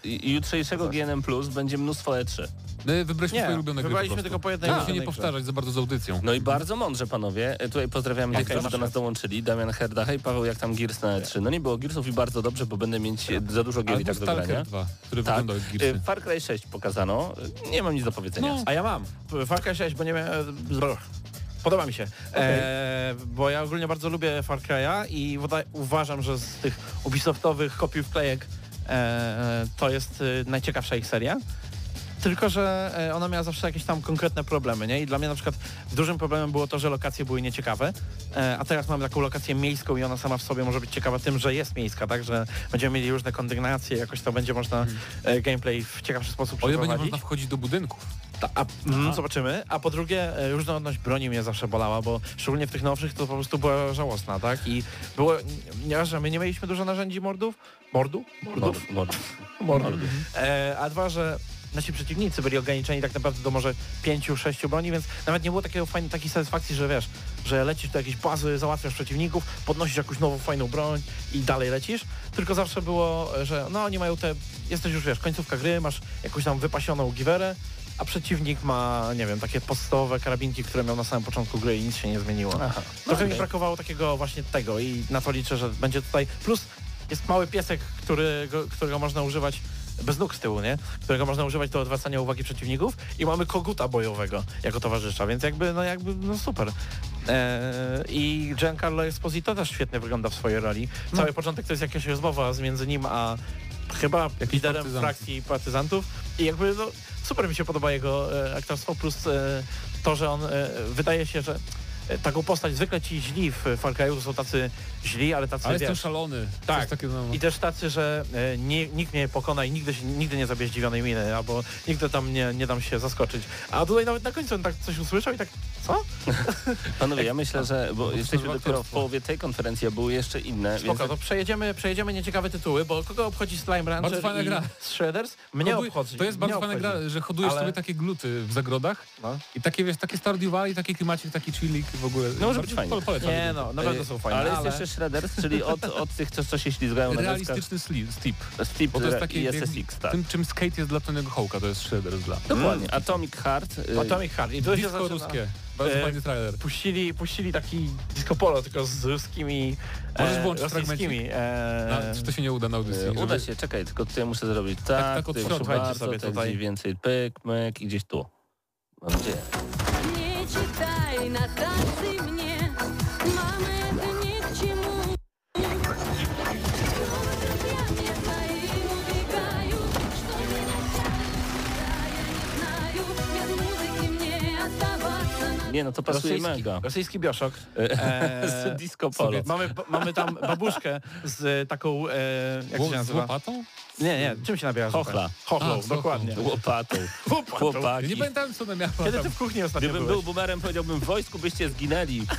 jutrzejszego GNM Plus będzie mnóstwo E E3. My wybraliśmy Nie, swoje ulubione gry wybraliśmy po tylko po jednej Żeby się nie powtarzać za bardzo z audycją. No i bardzo mądrze, panowie. E, Tutaj pozdrawiamy tych, którzy do nas dołączyli. Damian Herda. Hej Paweł, jak tam Gears na E3? No nie było Gearsów i bardzo dobrze, bo będę mieć e, za dużo gier i tak do grania. Stalker 2, który Tak. wyglądał jak E, Gearsy. Far Cry 6 pokazano. E, Nie mam nic do powiedzenia. No. A ja mam. Far Cry 6, bo nie miałem... Podoba mi się, e, bo ja ogólnie bardzo lubię Far Cry'a i uważam, że z tych Ubisoftowych kopiów wklejek e, to jest e, najciekawsza ich seria. Tylko, że e, ona miała zawsze jakieś tam konkretne problemy, nie? I dla mnie na przykład dużym problemem było to, że lokacje były nieciekawe, e, a teraz mamy taką lokację miejską i ona sama w sobie może być ciekawa tym, że jest miejska, tak? Że będziemy mieli różne kondygnacje, jakoś to będzie można e, gameplay w ciekawszy sposób O ile będzie przeprowadzić. można wchodzić do budynków. Ta, a, mm, zobaczymy. A po drugie, różnorodność broni mnie zawsze bolała, bo szczególnie w tych nowszych to po prostu była żałosna, tak? I było, nie, że my nie mieliśmy dużo narzędzi mordów, mordu? Mordów? Mord, Mordów. E, a dwa, że nasi przeciwnicy byli ograniczeni tak naprawdę do może pięciu, sześciu broni, więc nawet nie było takiego fajnej, takiej satysfakcji, że wiesz, że lecisz do jakiejś bazy, załatwiasz przeciwników, podnosisz jakąś nową, fajną broń i dalej lecisz, tylko zawsze było, że no oni mają te, jesteś już wiesz, końcówka gry, masz jakąś tam wypasioną giwerę, a przeciwnik ma, nie wiem, takie podstawowe karabinki, które miał na samym początku gry i nic się nie zmieniło. Aha. Trochę mi Okej. brakowało takiego właśnie tego i na to liczę, że będzie tutaj. Plus jest mały piesek, którego, którego można używać bez nóg z tyłu, nie? Którego można używać do odwracania uwagi przeciwników i mamy koguta bojowego jako towarzysza, więc jakby, no jakby, no super. Eee, I Giancarlo Esposito też świetnie wygląda w swojej roli. Cały początek to jest jakaś rozmowa między nim a chyba Jakiś liderem partyzantów. frakcji partyzantów i jakby no, super mi się podoba jego e, aktorstwo plus e, to, że on e, wydaje się, że taką postać zwykle ci źli w Far Cry'u to są tacy źli, ale tacy Ale jestem wiesz, szalony. Tak. Coś takiego, no. i też tacy, że e, nie, nikt mnie nie pokona i nigdy, się, nigdy nie zabije zdziwionej miny, albo nigdy tam nie, nie dam się zaskoczyć. A tutaj nawet na końcu on tak coś usłyszał i tak, co? Panowie, ja myślę, że, bo jesteśmy dopiero w połowie tej konferencji, a były jeszcze inne, Spoko, więc to przejedziemy, przejedziemy nieciekawe tytuły, bo kogo obchodzi Slime Rancher Bardzo fajna i gra. Shredders? Mnie Hoduj- obchodzi. To jest bardzo fajna gra, że hodujesz Ale- sobie takie gluty w zagrodach No. i takie, wiesz, takie Stardew Valley, taki klimacik, taki chillik w ogóle. No, może być fajnie. pole- Polecam. Nie no, naprawdę są fajne, ale ale... jest jeszcze Shredders, czyli od, od tych, co, co się ślizgają na. Realistyczny sli- steep. Steep Bo to jest takie i jak- SSX, tak. Tym, czym skate jest dla Tonego Hołka, to jest Shredder dla. Dokładnie. Atomic Heart. y, Atomic Heart. I się Disco zaczyna... ruskie. Bardzo E, fajny trailer. Puścili, puścili taki disco polo, tylko z ruskimi... Możesz e, włączyć rosyjskimi. E, czy to się nie uda na audycji? y, Uda żeby- się, czekaj, tylko tutaj muszę zrobić tak, tak tak od ty, sobie tutaj. więcej pyk, myk i gdzieś tu. Mam nadzieję. на танцы мне. Nie, no to pasuje rosyjski, mega. rosyjski bioszok. Z disco polo. Mamy, mamy tam babuszkę z taką, e, jak się Z nazywa? łopatą? Nie, nie, czym się nabiera? Chochla. Chochlą, A, dokładnie. Łopatą. Chłopaki. nie pamiętam, co ona miała Kiedy tam. ty w kuchni ostatnio Gdybym byłeś? był boomerem, powiedziałbym w wojsku byście zginęli.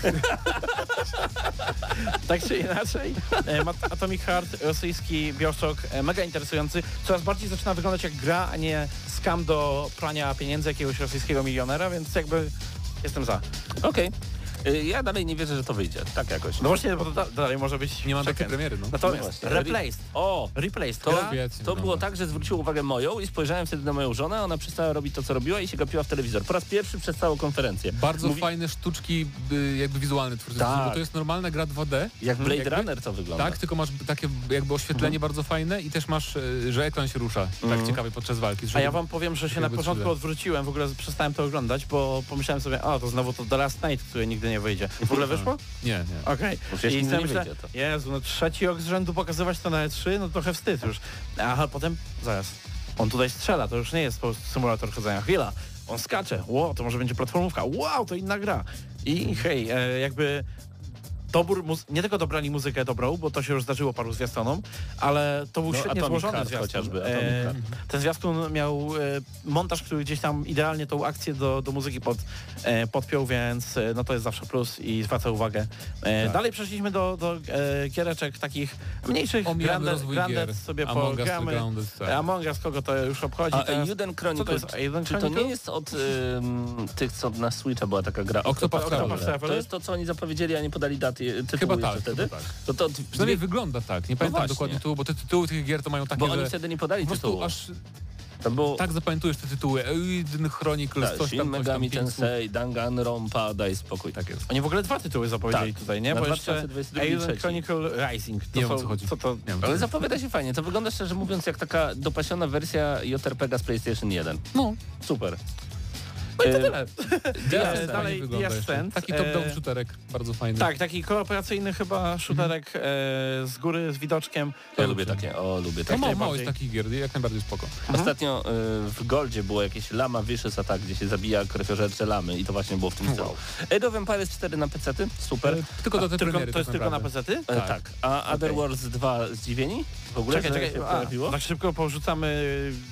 Tak czy inaczej, e, Atomic Heart, rosyjski bioszok, e, mega interesujący. Coraz bardziej zaczyna wyglądać jak gra, a nie skam do prania pieniędzy jakiegoś rosyjskiego milionera, więc jakby jestem za. Okej. Y, Ja dalej nie wierzę, że to wyjdzie. Tak jakoś. No właśnie, bo to da- dalej może być Nie ma takiej premiery, no. Natomiast No. Replaced, O! Replaced, To, to wygląda. było tak, że zwróciło uwagę moją i spojrzałem wtedy na moją żonę, ona przestała robić to, co robiła i się gapiła w telewizor. Po raz pierwszy przez całą konferencję. Bardzo Mówi- fajne sztuczki y, jakby wizualne twórcy, Tak. bo to jest normalna gra 2D. Jak Blade Jakby- Runner to wygląda. Tak, tylko masz takie jakby oświetlenie bardzo fajne i też masz, y, że ekran się rusza tak ciekawie podczas walki. A ja wam powiem, że się na początku 3D. odwróciłem, w ogóle przestałem to oglądać, bo pomyślałem sobie, o to znowu to The Last Night, które nigdy nie wyjdzie. W ogóle wyszło? Nie, nie. Okej. Sobie nie myślę, wyjdzie to. Jezu, no trzeci rok z rzędu pokazywać to na E3, no trochę wstyd już. A potem, zaraz, on tutaj strzela, to już nie jest po prostu symulator chodzenia. Chwila, on skacze, wow, to może będzie platformówka, wow, to inna gra. I hej, e, jakby dobór, nie tylko dobrali muzykę dobrą, bo to się już zdarzyło paru zwiastunom, ale to był No, świetnie Atomic złożony Heart zwiastun. chociażby, E, ten zwiastun miał e, montaż, który gdzieś tam idealnie tą akcję do, do muzyki pod, e, podpiął, więc e, no to jest zawsze plus i zwraca uwagę. E, Tak. Dalej przeszliśmy do, do e, giereczek takich mniejszych, Grandet, Grandet gier. sobie Among pogramy. Grounded, tak. Among Us, kogo to już obchodzi A teraz? Eden Co to Chronicle, jest to Chronicle? nie jest od ym, tych, co na Switcha była taka gra? Octopath Traveler. To jest to, co oni zapowiedzieli, a nie podali daty tytułu Chyba tak, wtedy? chyba tak. To, to Przynajmniej wygląda tak, nie pamiętam właśnie. dokładnie tytułu, bo te tytuły tych gier to mają takie, bo oni że wtedy nie podali tytułu. aż To było tak zapamiętujesz te tytuły. Eden Chronicles, tak, coś Shin tam, coś tam, Megami pięć słów. Tensei, Danganronpa, daj spokój. Tak jest. Oni w ogóle dwa tytuły zapowiedzieli Tak. tutaj, nie? Na Bo jeszcze 2022 i Alien trzeci. Chronicle Rising. To Nie wiem, co chodzi. Co to? Nie wiem, Ale zapowiada się fajnie. To wygląda szczerze mówiąc jak taka dopasiona wersja JRPG z PlayStation 1. No, Super. No i to E, tyle. Dalej, E, dalej jest ten. Taki e, top-down shooterek, bardzo fajny. Tak, taki kooperacyjny chyba shooterek e, z góry, z widoczkiem. Ja lubię takie, o lubię No takie. mało, mało jest takich gier, jak najbardziej spoko. Ostatnio y, w Goldzie było jakieś Lama Vicious Attack, gdzie się zabija krwiożercze lamy i to właśnie było w tym stylu. Age of Empires 4 na PC, super. E, Tylko do tej Tylko, premiery to jest tak tylko na naprawdę. PC-ty? E, tak. tak. A Other Worlds 2 zdziwieni? W ogóle, Czekaj, czekaj, się a, pojawiło? tak szybko porzucamy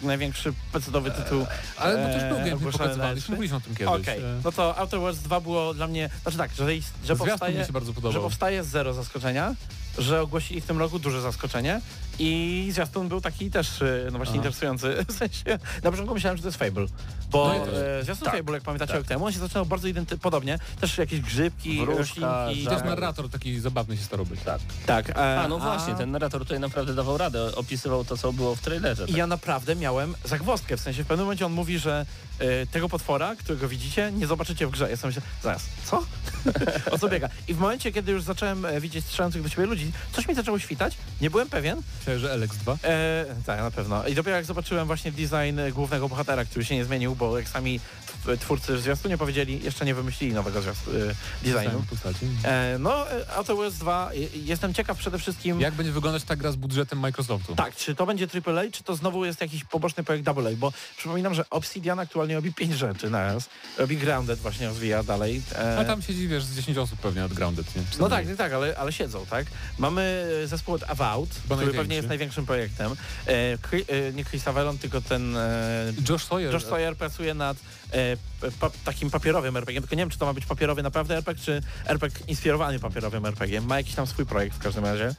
największy PC-owy tytuł. Ale bo też był e, gameplay pokazywaliśmy, E3. Mówiliśmy o tym kiedyś. Okej, E, no to Outer Worlds 2 było dla mnie, znaczy tak, że, że, powstaje, mi się bardzo że powstaje zero zaskoczenia, że ogłosili w tym roku duże zaskoczenie i zwiastun był taki też e, no właśnie Aha. interesujący, w sensie na początku myślałem, że to jest Fable, bo No e, zwiastun tak, Fable, jak pamiętacie tak. rok temu, on się zaczynał bardzo identy- podobnie, też jakieś grzybki, Wróżka, roślinki. I też tak. narrator taki zabawny się starał być. Tak. Tak, e, A, no właśnie, ten narrator tutaj naprawdę dawał radę, opisywał to, co było w trailerze. I Tak. ja naprawdę miałem zagwozdkę, w sensie w pewnym momencie on mówi, że e, tego potwora, którego widzicie, nie zobaczycie w grze. Ja sobie myślę, zaraz, co? o co biega? I w momencie, kiedy już zacząłem e, widzieć strzelających do siebie ludzi, ludzi. Coś mi zaczęło świtać, nie byłem pewien. Myślę, że LX2. E, tak, na pewno. I dopiero jak zobaczyłem właśnie design e, głównego bohatera, który się nie zmienił, bo jak sami tw- twórcy w zwiastunie powiedzieli, jeszcze nie wymyślili nowego zwiastu, e, designu. postaci. E, no, e, Outer Worlds 2, e, jestem ciekaw przede wszystkim... Jak będzie wyglądać ta gra z budżetem Microsoftu? Tak, czy to będzie AAA, czy to znowu jest jakiś poboczny projekt AA, bo przypominam, że Obsidian aktualnie robi pięć rzeczy naraz. Robi Grounded właśnie rozwija dalej. E, A tam siedzi, wiesz, z 10 osób pewnie od Grounded, nie? No tak, mniej? tak, ale, ale siedzą, tak? Mamy zespół od Avowed, który pewnie jest największym projektem. E, e, nie Chris Avellon, tylko ten e, Josh Sawyer. Josh Sawyer pracuje nad e, pa, takim papierowym RPG, tylko nie wiem, czy to ma być papierowy naprawdę RPG, czy RPG inspirowany papierowym RPG. Ma jakiś tam swój projekt w każdym razie.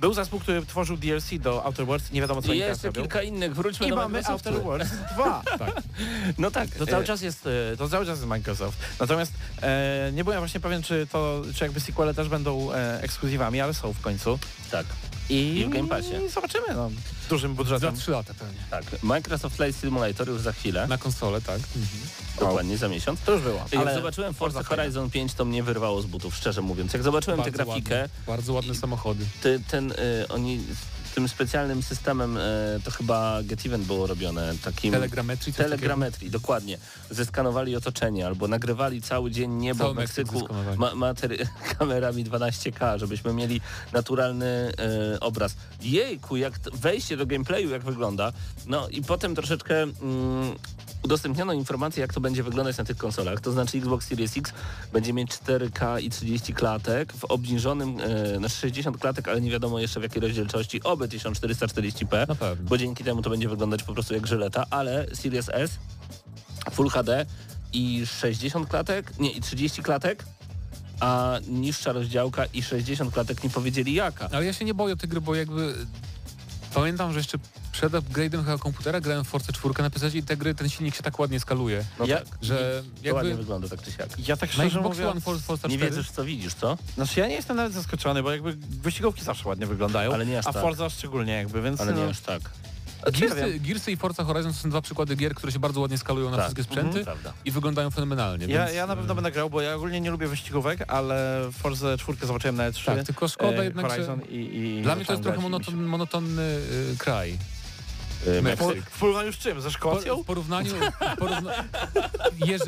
Był zespół, który tworzył DLC do Outer Worlds, nie wiadomo co I oni teraz jeszcze robią. kilka innych, wróćmy I do mamy Microsoftu. Outer Worlds 2. No tak. To cały e, czas jest, e, to cały czas jest Microsoft. Natomiast e, nie byłem właśnie pewien, czy to, czy jakby sequele też będą e, ekskluzywami, ale są w końcu. Tak, I, w Game Passie. I zobaczymy, no. Dużym Za budżetem. 3 lata pewnie. tak. Microsoft Flight Simulator już za chwilę, Na konsolę, tak. dokładnie za miesiąc. To już było. Jak ale zobaczyłem Forza. Horizon 5, to mnie wyrwało z butów, szczerze mówiąc. Jak zobaczyłem tę Bardzo grafikę, Ładne, bardzo ładne samochody. ty, ten, y, oni tym specjalnym systemem, y, to chyba Get Event było robione, takim... Telegrametrii, Telegrametrii, dokładnie. Zeskanowali otoczenie albo nagrywali cały dzień niebo Cały w Meksyk Meksyku ma, kamerami 12K, żebyśmy mieli naturalny e, obraz. Jejku, jak wejście do gameplayu, jak wygląda. No i potem troszeczkę mm, udostępniono informację, jak to będzie wyglądać na tych konsolach. To znaczy Xbox Series X będzie mieć 4K i 30 klatek w obniżonym, e, na 60 klatek, ale nie wiadomo jeszcze w jakiej rozdzielczości, oby 1440p Na pewno. bo dzięki temu to będzie wyglądać po prostu jak żyleta, ale Series S Full HD i 60 klatek, nie, i 30 klatek, a niższa rozdziałka i 60 klatek nie powiedzieli jaka. Ale ja się nie boję tej gry, bo jakby pamiętam, że jeszcze przed upgrade'em chyba komputera grałem w Force 4 na PC i te gry, ten silnik się tak ładnie skaluje, No Ja- tak, że to ładnie jakby wygląda tak czy siak. Ja tak szczerze One mówiąc... For- Forza 4 Nie wiedziesz co widzisz, co? Znaczy ja nie jestem nawet zaskoczony, bo jakby wyścigówki zawsze ładnie wyglądają, Ale nie aż a tak. Forza szczególnie jakby, więc Ale no, nie aż tak. Znaczy, Gearsy. Gearsy i Forza Horizon to są dwa przykłady gier, które się bardzo ładnie skalują na Tak. wszystkie sprzęty Prawda. i wyglądają fenomenalnie. ja, więc, ja na pewno e, będę grał, bo ja ogólnie nie lubię wyścigówek, ale Forza 4 zobaczyłem na E3. Tak, tylko szkoda e, jednak, że i, i dla mnie to jest trochę monoton, monotonny y, kraj. Y, się- Meksyk. Po, w porównaniu z czym? Ze Po, Szkocją? w porównaniu... W porówna... Jeże...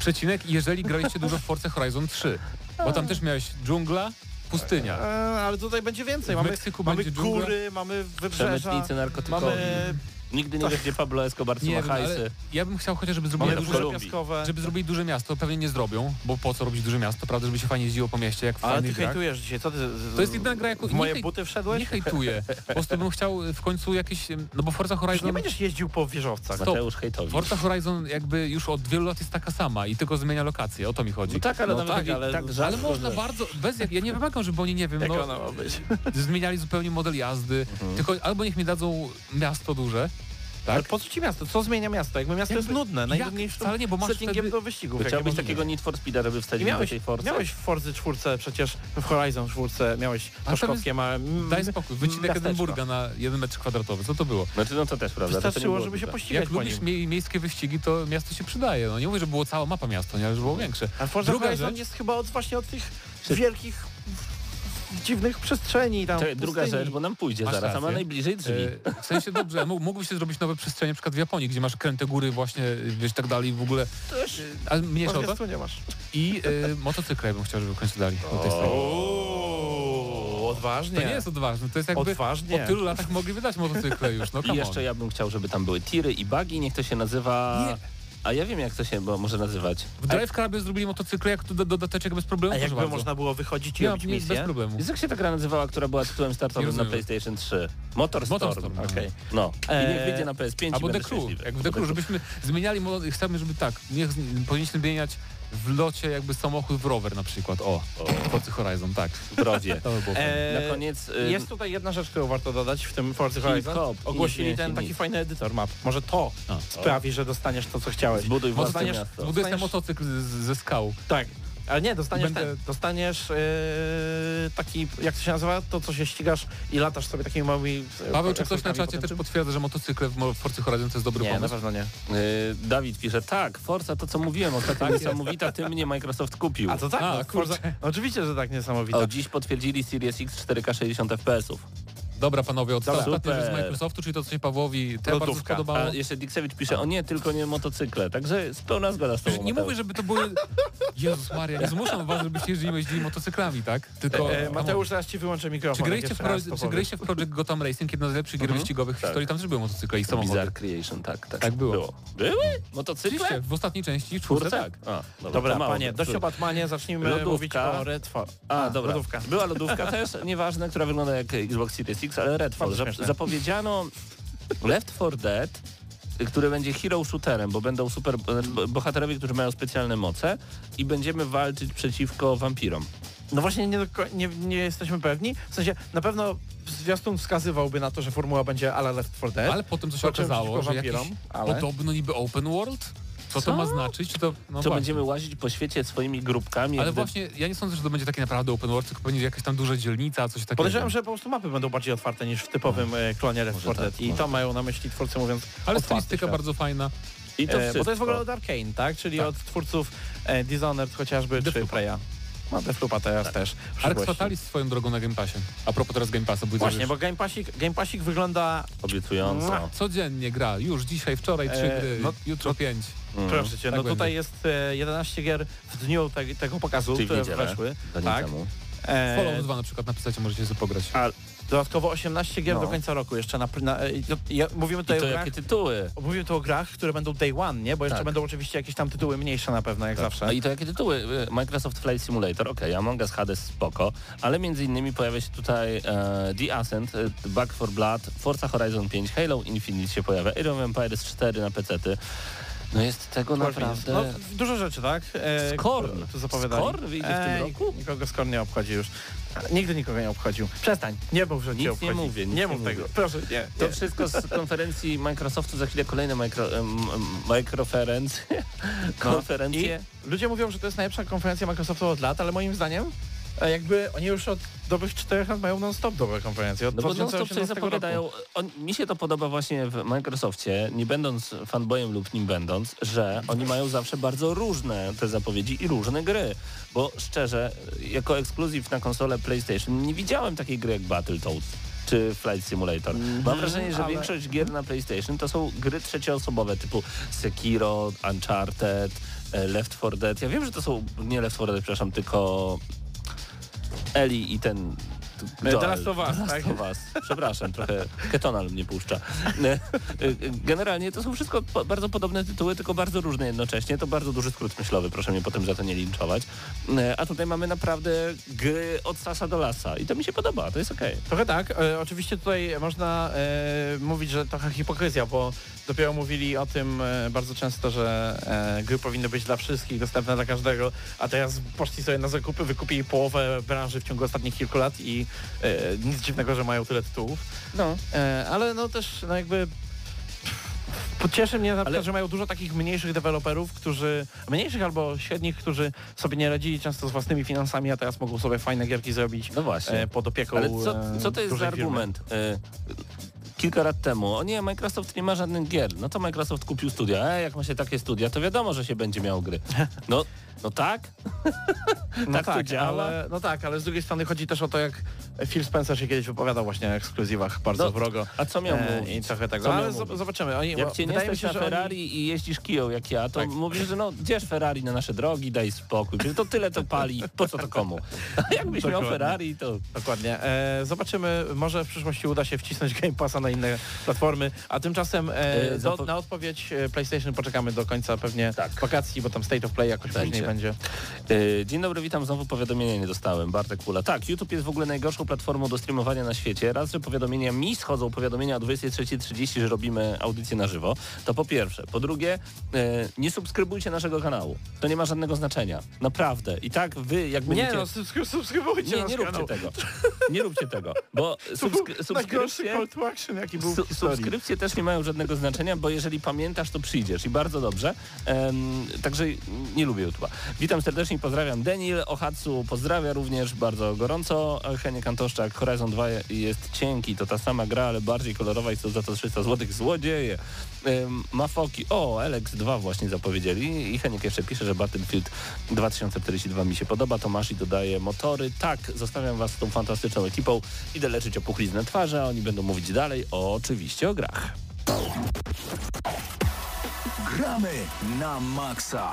Przecinek, jeżeli graliście dużo w Forza Horizon 3, bo tam też miałeś dżungla, pustynia. E, ale tutaj będzie więcej. W Mamy, Meksyku mamy będzie dżungla. góry, mamy wybrzeża, Przemytnicy narkotykowi. mamy, Nigdy nie wiesz, gdzie Pablo Escobar Nie trzyma wiem, ale hajsy. ja bym chciał chociaż, żeby zrobili. Piaskowe. żeby zrobili duże miasto. Pewnie nie zrobią, bo po co robić duże miasto, prawda, żeby się fajnie jeździło po mieście, jak w Ale ty hejtujesz dzisiaj, co ty? z- To jest jedna gra, jaką- W moje buty wszedłeś? Nie hejtuję. Po prostu bym chciał w końcu jakieś... No bo Forza Już nie Horizon... będziesz jeździł po wieżowcach. Stop. Mateusz hejtowi. Forza Horizon jakby już od wielu lat jest taka sama i tylko zmienia lokację, o to mi chodzi. No tak, ale No tak, tak, ale- tak Ale można że- bardzo, bez jak, ja nie wymagam, żeby oni, nie wiem, Jak no, ona ma być? zmieniali zupełnie model jazdy, Mhm. tylko albo niech mi dadzą miasto duże, Ale tak? po co ci miasto? Co zmienia miasto? Jakby miasto Jakby- jest nudne, najnudniejszym Wcale nie, bo masz settingiem wtedy- do wyścigów. Jakie możliwe. takiego Need for Speeda, żeby I wsadzić do miałeś, tej Forcy? miałeś w Forzy czwórce przecież, w Horizon czwórce miałeś A to tam m- Daj spokój, wycinek miasteczko. Edynburga na jeden metr kwadratowy, co to było? Znaczy, no to też prawda. to nie Wystarczyło, było żeby się duże. pościgać Jak po lubisz nim. mie miejskie wyścigi, to miasto się przydaje. No nie mówię, że było cała mapa miasta, nie, ale że było większe. A Forza Druga Horizon rzecz- jest chyba od, właśnie od tych wielkich, dziwnych przestrzeni tam Czekaj, druga rzecz, bo nam pójdzie Masz zaraz, a ma najbliżej drzwi. E, w sensie dobrze, mógłby się zrobić nowe przestrzenie, na przykład w Japonii, gdzie masz kręte góry właśnie, wiesz, tak dalej w ogóle. Też Ale mniejsza o to. nie masz. I e, motocykle ja bym chciał, żeby w końcu dali do tej strony. Ooo, odważnie. To nie jest odważne, to jest jakby Odważnie. po tylu latach mogli wydać motocykle już, no I jeszcze on. ja bym chciał, żeby tam były tiry i bugi, niech to się nazywa... Nie. A ja wiem, jak to się bo może nazywać. W Drive Clubie zrobili motocykle jak do, dodateczek bez problemu, A jakby bardzo. można było wychodzić i Ja, robić nie, bez misję? problemu. Jest jak się ta gra nazywała, która była tytułem startowym na. PlayStation 3? Motorstorm. Motorstorm, no. Okej. No. I niech wyjdzie na PS5 i Albo będę The Crew, jak w The Crew, żebyśmy zmieniali, chcemy, żeby tak, niech powinniśmy zmieniać w locie jakby samochód w rower na przykład, o, O, Forza Horizon, tak. brodzie. To by było fajne. Eee, Na koniec... y, Jest tutaj jedna rzecz, którą warto dodać w tym Forza Hip Horizon. hop. Ogłosili Nie ten taki fajny edytor map. Może to A. sprawi, że dostaniesz to, co chciałeś. Zbuduj własne Dostaniesz- miasto. Zbudujesz dostaniesz- motocykl z, ze skał. Tak. Ale nie, dostaniesz Będę- ten, dostaniesz yy, taki, jak to się nazywa, to co się ścigasz i latasz sobie takimi małymi... e, Paweł, czy ktoś na czacie potem też potwierdza, że motocykle w Forcy Horizon to jest dobry Nie, na pomysł? pewno nie. Y, Dawid pisze, tak, Forza to co mówiłem, ostatnio niesamowita, tym mnie Microsoft kupił. A to tak, A, no. Forza- Oczywiście, że tak niesamowite. O, dziś potwierdzili Series X 4K 60 FPS-ów. Dobra, panowie, od Dobra. ostatniej rzecz z. Microsoftu, czyli to, co się Pawłowi te bardzo spodobało. A jeszcze Diksewicz pisze, o nie, tylko nie motocykle. Także pełna zgoda z tobą. Nie Mateusz. mówię, żeby to były... Jezus Maria, nie zmuszam was, żebyście jeździli, motocyklami, tak? Tylko... E, Mateusz, zaraz ci wyłączę mikrofon. Czy graliście, w, pro, czy graliście w Project Gotham Racing, jedno z najlepszych gier Mhm. wyścigowych w Tak. historii? Tam też były motocykle i samochody. Bizarre Creation, tak, tak. Tak było. Były? Motocykle? Oczywiście, w ostatniej części, w czwórce, Czwórce? tak. A, dobra, Dobra, to mało. panie, dość o Batmanie, zacznijmy Lodówka. mówić o Redfall. A, dobra. Lodówka. Była lodówka też, nieważne, która wygląda jak Xbox Series X, ale Redfall. Bardzo Zap- zapowiedziano Left 4 Dead, który będzie hero shooterem, bo będą super bo- bohaterowie, którzy mają specjalne moce i będziemy walczyć przeciwko wampirom. No właśnie nie, nie, nie jesteśmy pewni. W sensie na pewno zwiastun wskazywałby na to, że formuła będzie ala Left 4 Dead. Ale potem co się Zobaczymy okazało, że jakiś ale- podobno niby open world? Co, Co? to ma znaczyć? Czy to, no Co właśnie. będziemy łazić po świecie swoimi grupkami. Ale gdy- właśnie, ja nie sądzę, że to będzie taki naprawdę open world, tylko będzie jakaś tam duża dzielnica, coś takiego. Podejrzewam, że po prostu mapy będą bardziej otwarte niż w typowym e, klonie Left 4 Może Dead. tak, I to mają na myśli twórcy mówiąc Ale stylistyka świat. bardzo fajna. I to E, wszystko. bo to jest w ogóle od Arkane, tak? Czyli Tak. od twórców e, Dishonored chociażby, czy. Preya. No Deathloopa teraz też. w Ark przyszłości. Fatalis swoją drogą na Game Passie. A propos teraz Game Passa, Właśnie, bo Game Passik, Game Passik wygląda... Obiecująco. Mua. codziennie gra. Już dzisiaj, wczoraj trzy E, gry, no, jutro pięć. Mm. Proszę cię, tak no będzie. tutaj jest e, 11 gier w dniu te, tego pokazu, Czyli które niedzielę. weszły. Tak. temu. E, Fallout 2 na przykład napisać, możecie sobie pograć. A, dodatkowo 18 gier No. do końca roku jeszcze na... na ja, mówimy I tutaj to o grach, jakie tytuły? mówimy tu o grach, które będą day one, nie? Bo jeszcze Tak. będą oczywiście jakieś tam tytuły mniejsze na pewno, jak zawsze. No i to jakie tytuły? Y, Microsoft Flight Simulator, ok, Among Us Hades spoko, ale między innymi pojawia się tutaj e, The Ascent, e, Back for Blood, Forza Horizon 5, Halo Infinite się pojawia, Age of Empires 4 na PC-ty. No jest tego naprawdę... No, dużo rzeczy, tak? E, Skorn. Tu zapowiadali. Skorn wyjdzie w tym roku? Nikogo Skorn nie obchodzi już. Nigdy nikogo nie obchodził. Przestań. Nie mów, że Nic nie obchodzi. mówię, nic nie nie mów mówię. tego. Proszę, nie. To nie. wszystko z konferencji Microsoftu, za chwilę kolejne mikro, mikroferencje, No. konferencje. I ludzie mówią, że to jest najlepsza konferencja Microsoftu od lat, ale moim zdaniem jakby oni już od dobrych czterech lat mają non-stop dobre konferencje. Od No bo non-stop coś 2018 roku. zapowiadają. On, mi się to podoba właśnie w Microsoftie, nie będąc fanboyem lub nim będąc, że oni mają zawsze bardzo różne te zapowiedzi i różne gry. Bo szczerze, jako ekskluzyw na konsolę PlayStation nie widziałem takiej gry jak Battletoads czy Flight Simulator. Mam wrażenie, że Mhm, ale- większość gier na PlayStation to są gry trzecioosobowe typu Sekiro, Uncharted, e, Left 4 Dead. Ja wiem, że to są nie Left 4 Dead, przepraszam, tylko Eli i ten The Last of Us, The Last tak? of Us. Przepraszam, trochę ketonal mnie puszcza. E, e, Generalnie to są wszystko po, bardzo podobne tytuły, tylko bardzo różne jednocześnie. To bardzo duży skrót myślowy, proszę mnie potem za to nie linczować. E, A tutaj mamy naprawdę gry od sasa do lasa i to mi się podoba, to jest okej. Trochę tak. E, oczywiście tutaj można e, mówić, że trochę hipokryzja, bo dopiero mówili o tym e, bardzo często, że gry powinny być dla wszystkich, dostępne dla każdego, a teraz poszli sobie na zakupy, wykupili połowę branży w ciągu ostatnich kilku lat i e, nic dziwnego, że mają tyle tytułów. No. E, ale no też no jakby Cieszy mnie na przykład, Ale- że mają dużo takich mniejszych deweloperów, którzy, mniejszych albo średnich, którzy sobie nie radzili często z własnymi finansami, a teraz mogą sobie fajne gierki zrobić No właśnie. e, pod opieką Ale co, e, co to jest za argument? E, Kilka lat temu, o nie, Microsoft nie ma żadnych gier. No to Microsoft kupił studia. E, jak ma się takie studia, to wiadomo, że się będzie miał gry. No, no tak? No tak tak, to działa? Ale, no tak, ale z drugiej strony chodzi też o to, jak Phil Spencer się kiedyś wypowiadał właśnie o ekskluzywach bardzo No, wrogo. A co miał E, mówić? I trochę tego, miał ale z- zobaczymy. Oni, Jak cię nie stać się, na że oni- Ferrari i jeździsz kiją jak ja, to Tak. mówisz, że no gdzież Ferrari na nasze drogi, daj spokój. Przecież to tyle to pali, po co to komu? A jakbyś miał Dokładnie. Ferrari, to... Dokładnie. E, zobaczymy, może w przyszłości uda się wcisnąć Game Passa na inne platformy, a tymczasem e, E, do, na odpowiedź e, PlayStation poczekamy do końca pewnie Tak. wakacji, bo tam State of Play jakoś Będzie. Będzie. Yy, Dzień dobry, witam. Znowu powiadomienia nie dostałem. Bartek Kula. Tak, YouTube jest w ogóle najgorszą platformą do streamowania na świecie. Raz, że powiadomienia mi schodzą, powiadomienia o 23.30, że robimy audycję na żywo. To po pierwsze. Po drugie, yy, nie subskrybujcie naszego kanału. To nie ma żadnego znaczenia. Naprawdę. I tak wy, jak Nie będziecie... no, subskry- subskrybujcie nie, nasz nie róbcie kanał. tego. Nie róbcie tego. Bo subskry- najgorszy subskrypcje... call to action, jaki był w Su- subskrypcje też nie mają żadnego znaczenia, bo jeżeli pamiętasz, to przyjdziesz i bardzo dobrze. Em, także nie lubię YouTube'a. Witam serdecznie, pozdrawiam Denil, Ohatsu pozdrawia również bardzo gorąco. Heniek Antoszczak, Horizon 2 jest cienki, to ta sama gra, ale bardziej kolorowa i co za to 300 zł. Złodzieje. Mafoki, o, Alex 2 właśnie zapowiedzieli i Heniek jeszcze pisze, że Battlefield 2042 mi się podoba. Tomasz i dodaje motory. Tak, zostawiam was z tą fantastyczną ekipą. Idę leczyć opuchliznę twarzy, a oni będą mówić dalej oczywiście o grach. Gramy na maksa.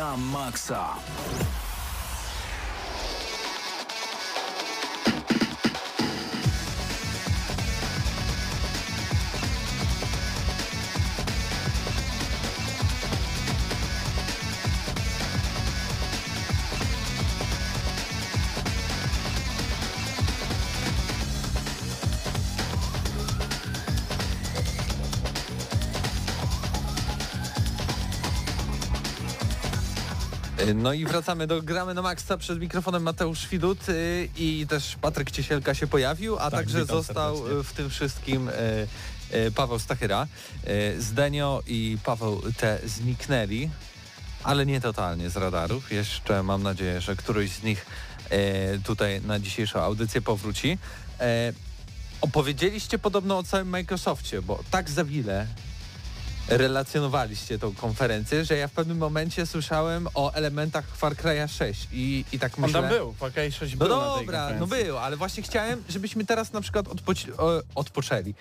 na maksa. No i wracamy do Gramy na Maxa przed mikrofonem Mateusz Widut y, i też Patryk Ciesielka się pojawił, a także witam został serdecznie. y, w tym wszystkim y, Paweł Stachyra. Zdenio i Paweł te zniknęli, ale nie totalnie z radarów. Jeszcze mam nadzieję, że któryś z nich tutaj na dzisiejszą audycję powróci. Opowiedzieliście podobno o całym Microsoftie, bo tak za wiele relacjonowaliście tą konferencję, że ja w pewnym momencie słyszałem o elementach Far Cry'a 6 i, i tak On myślę... tam był, Far Cry 6 No był na tej dobra, no był, ale właśnie chciałem, żebyśmy teraz na przykład odpoci- o, odpoczęli.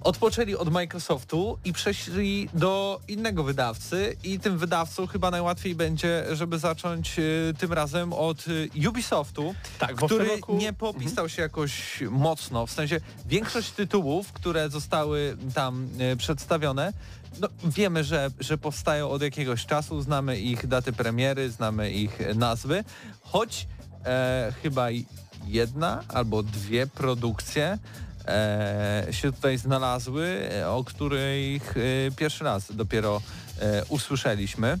Odpoczęli od Microsoftu i przeszli do innego wydawcy i tym wydawcą chyba najłatwiej będzie, żeby zacząć y, tym razem od y, Ubisoftu, Tak, który roku- nie popisał się jakoś mocno, w sensie większość tytułów, które zostały tam y, przedstawione, no, wiemy, że, że powstają od jakiegoś czasu, znamy ich daty premiery, znamy ich nazwy, choć e, chyba jedna albo dwie produkcje e, się tutaj znalazły, e, o których e, pierwszy raz dopiero e, usłyszeliśmy.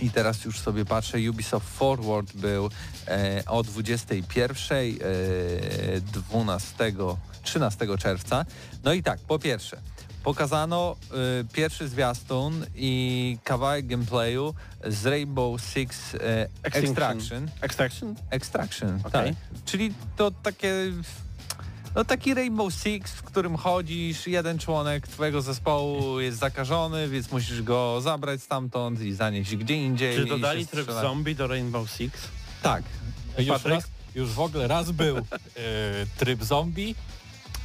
I teraz już sobie patrzę, Ubisoft Forward był e, o 21, e, 12, 13 czerwca. No i tak, po pierwsze, pokazano e, pierwszy zwiastun i kawałek gameplayu z Rainbow Six e, Extraction. Extraction? Extraction, Okej. tak. Czyli to takie... No taki Rainbow Six, w którym chodzisz, jeden członek twojego zespołu jest zakażony, więc musisz go zabrać stamtąd i zanieść gdzie indziej. Czy dodali tryb zombie do Rainbow Six? Tak. Już, Patryk? raz, już w ogóle raz był e, tryb zombie,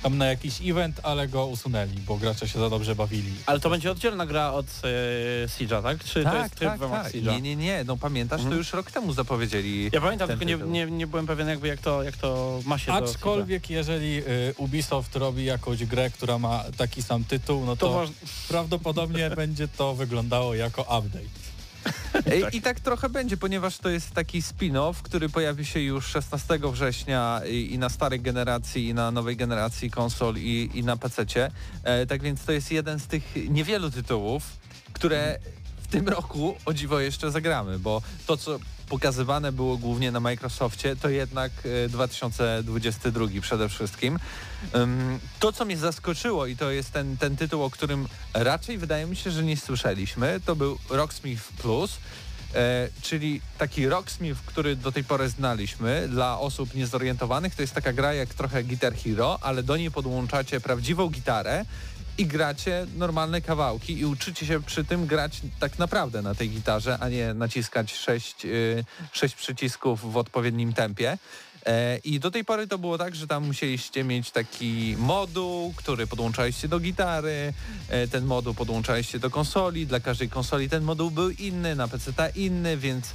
tam na jakiś event, ale go usunęli, bo gracze się za dobrze bawili. Ale to będzie oddzielna gra od e, Siege'a, tak? Czy to jest tryb w ramach Siege'a? Nie, nie, nie, no pamiętasz, to Mhm. już rok temu zapowiedzieli. Ja pamiętam, tylko nie, nie, nie byłem pewien jakby jak to, jak to ma się do. Aczkolwiek jeżeli e, Ubisoft robi jakąś grę, która ma taki sam tytuł, no to, To prawdopodobnie będzie to wyglądało jako update. I, I tak trochę będzie, ponieważ to jest taki spin-off, który pojawi się już 16 września i, i na starej generacji, i na nowej generacji konsol, i, i na PC-cie. E, tak więc to jest jeden z tych niewielu tytułów, które w tym roku o dziwo jeszcze zagramy, bo to, co pokazywane było głównie na Microsoftie, to jednak e, 2022 przede wszystkim. To, co mnie zaskoczyło i to jest ten, ten tytuł, o którym raczej wydaje mi się, że nie słyszeliśmy, to był Rocksmith Plus, e, czyli taki Rocksmith, który do tej pory znaliśmy dla osób niezorientowanych. To jest taka gra jak trochę Guitar Hero, ale do niej podłączacie prawdziwą gitarę i gracie normalne kawałki i uczycie się przy tym grać tak naprawdę na tej gitarze, a nie naciskać sześć, y, sześć przycisków w odpowiednim tempie. E, I do tej pory to było tak, że tam musieliście mieć taki moduł, który podłączaliście do gitary, e, ten moduł podłączaliście do konsoli, dla każdej konsoli ten moduł był inny, na PC inny, więc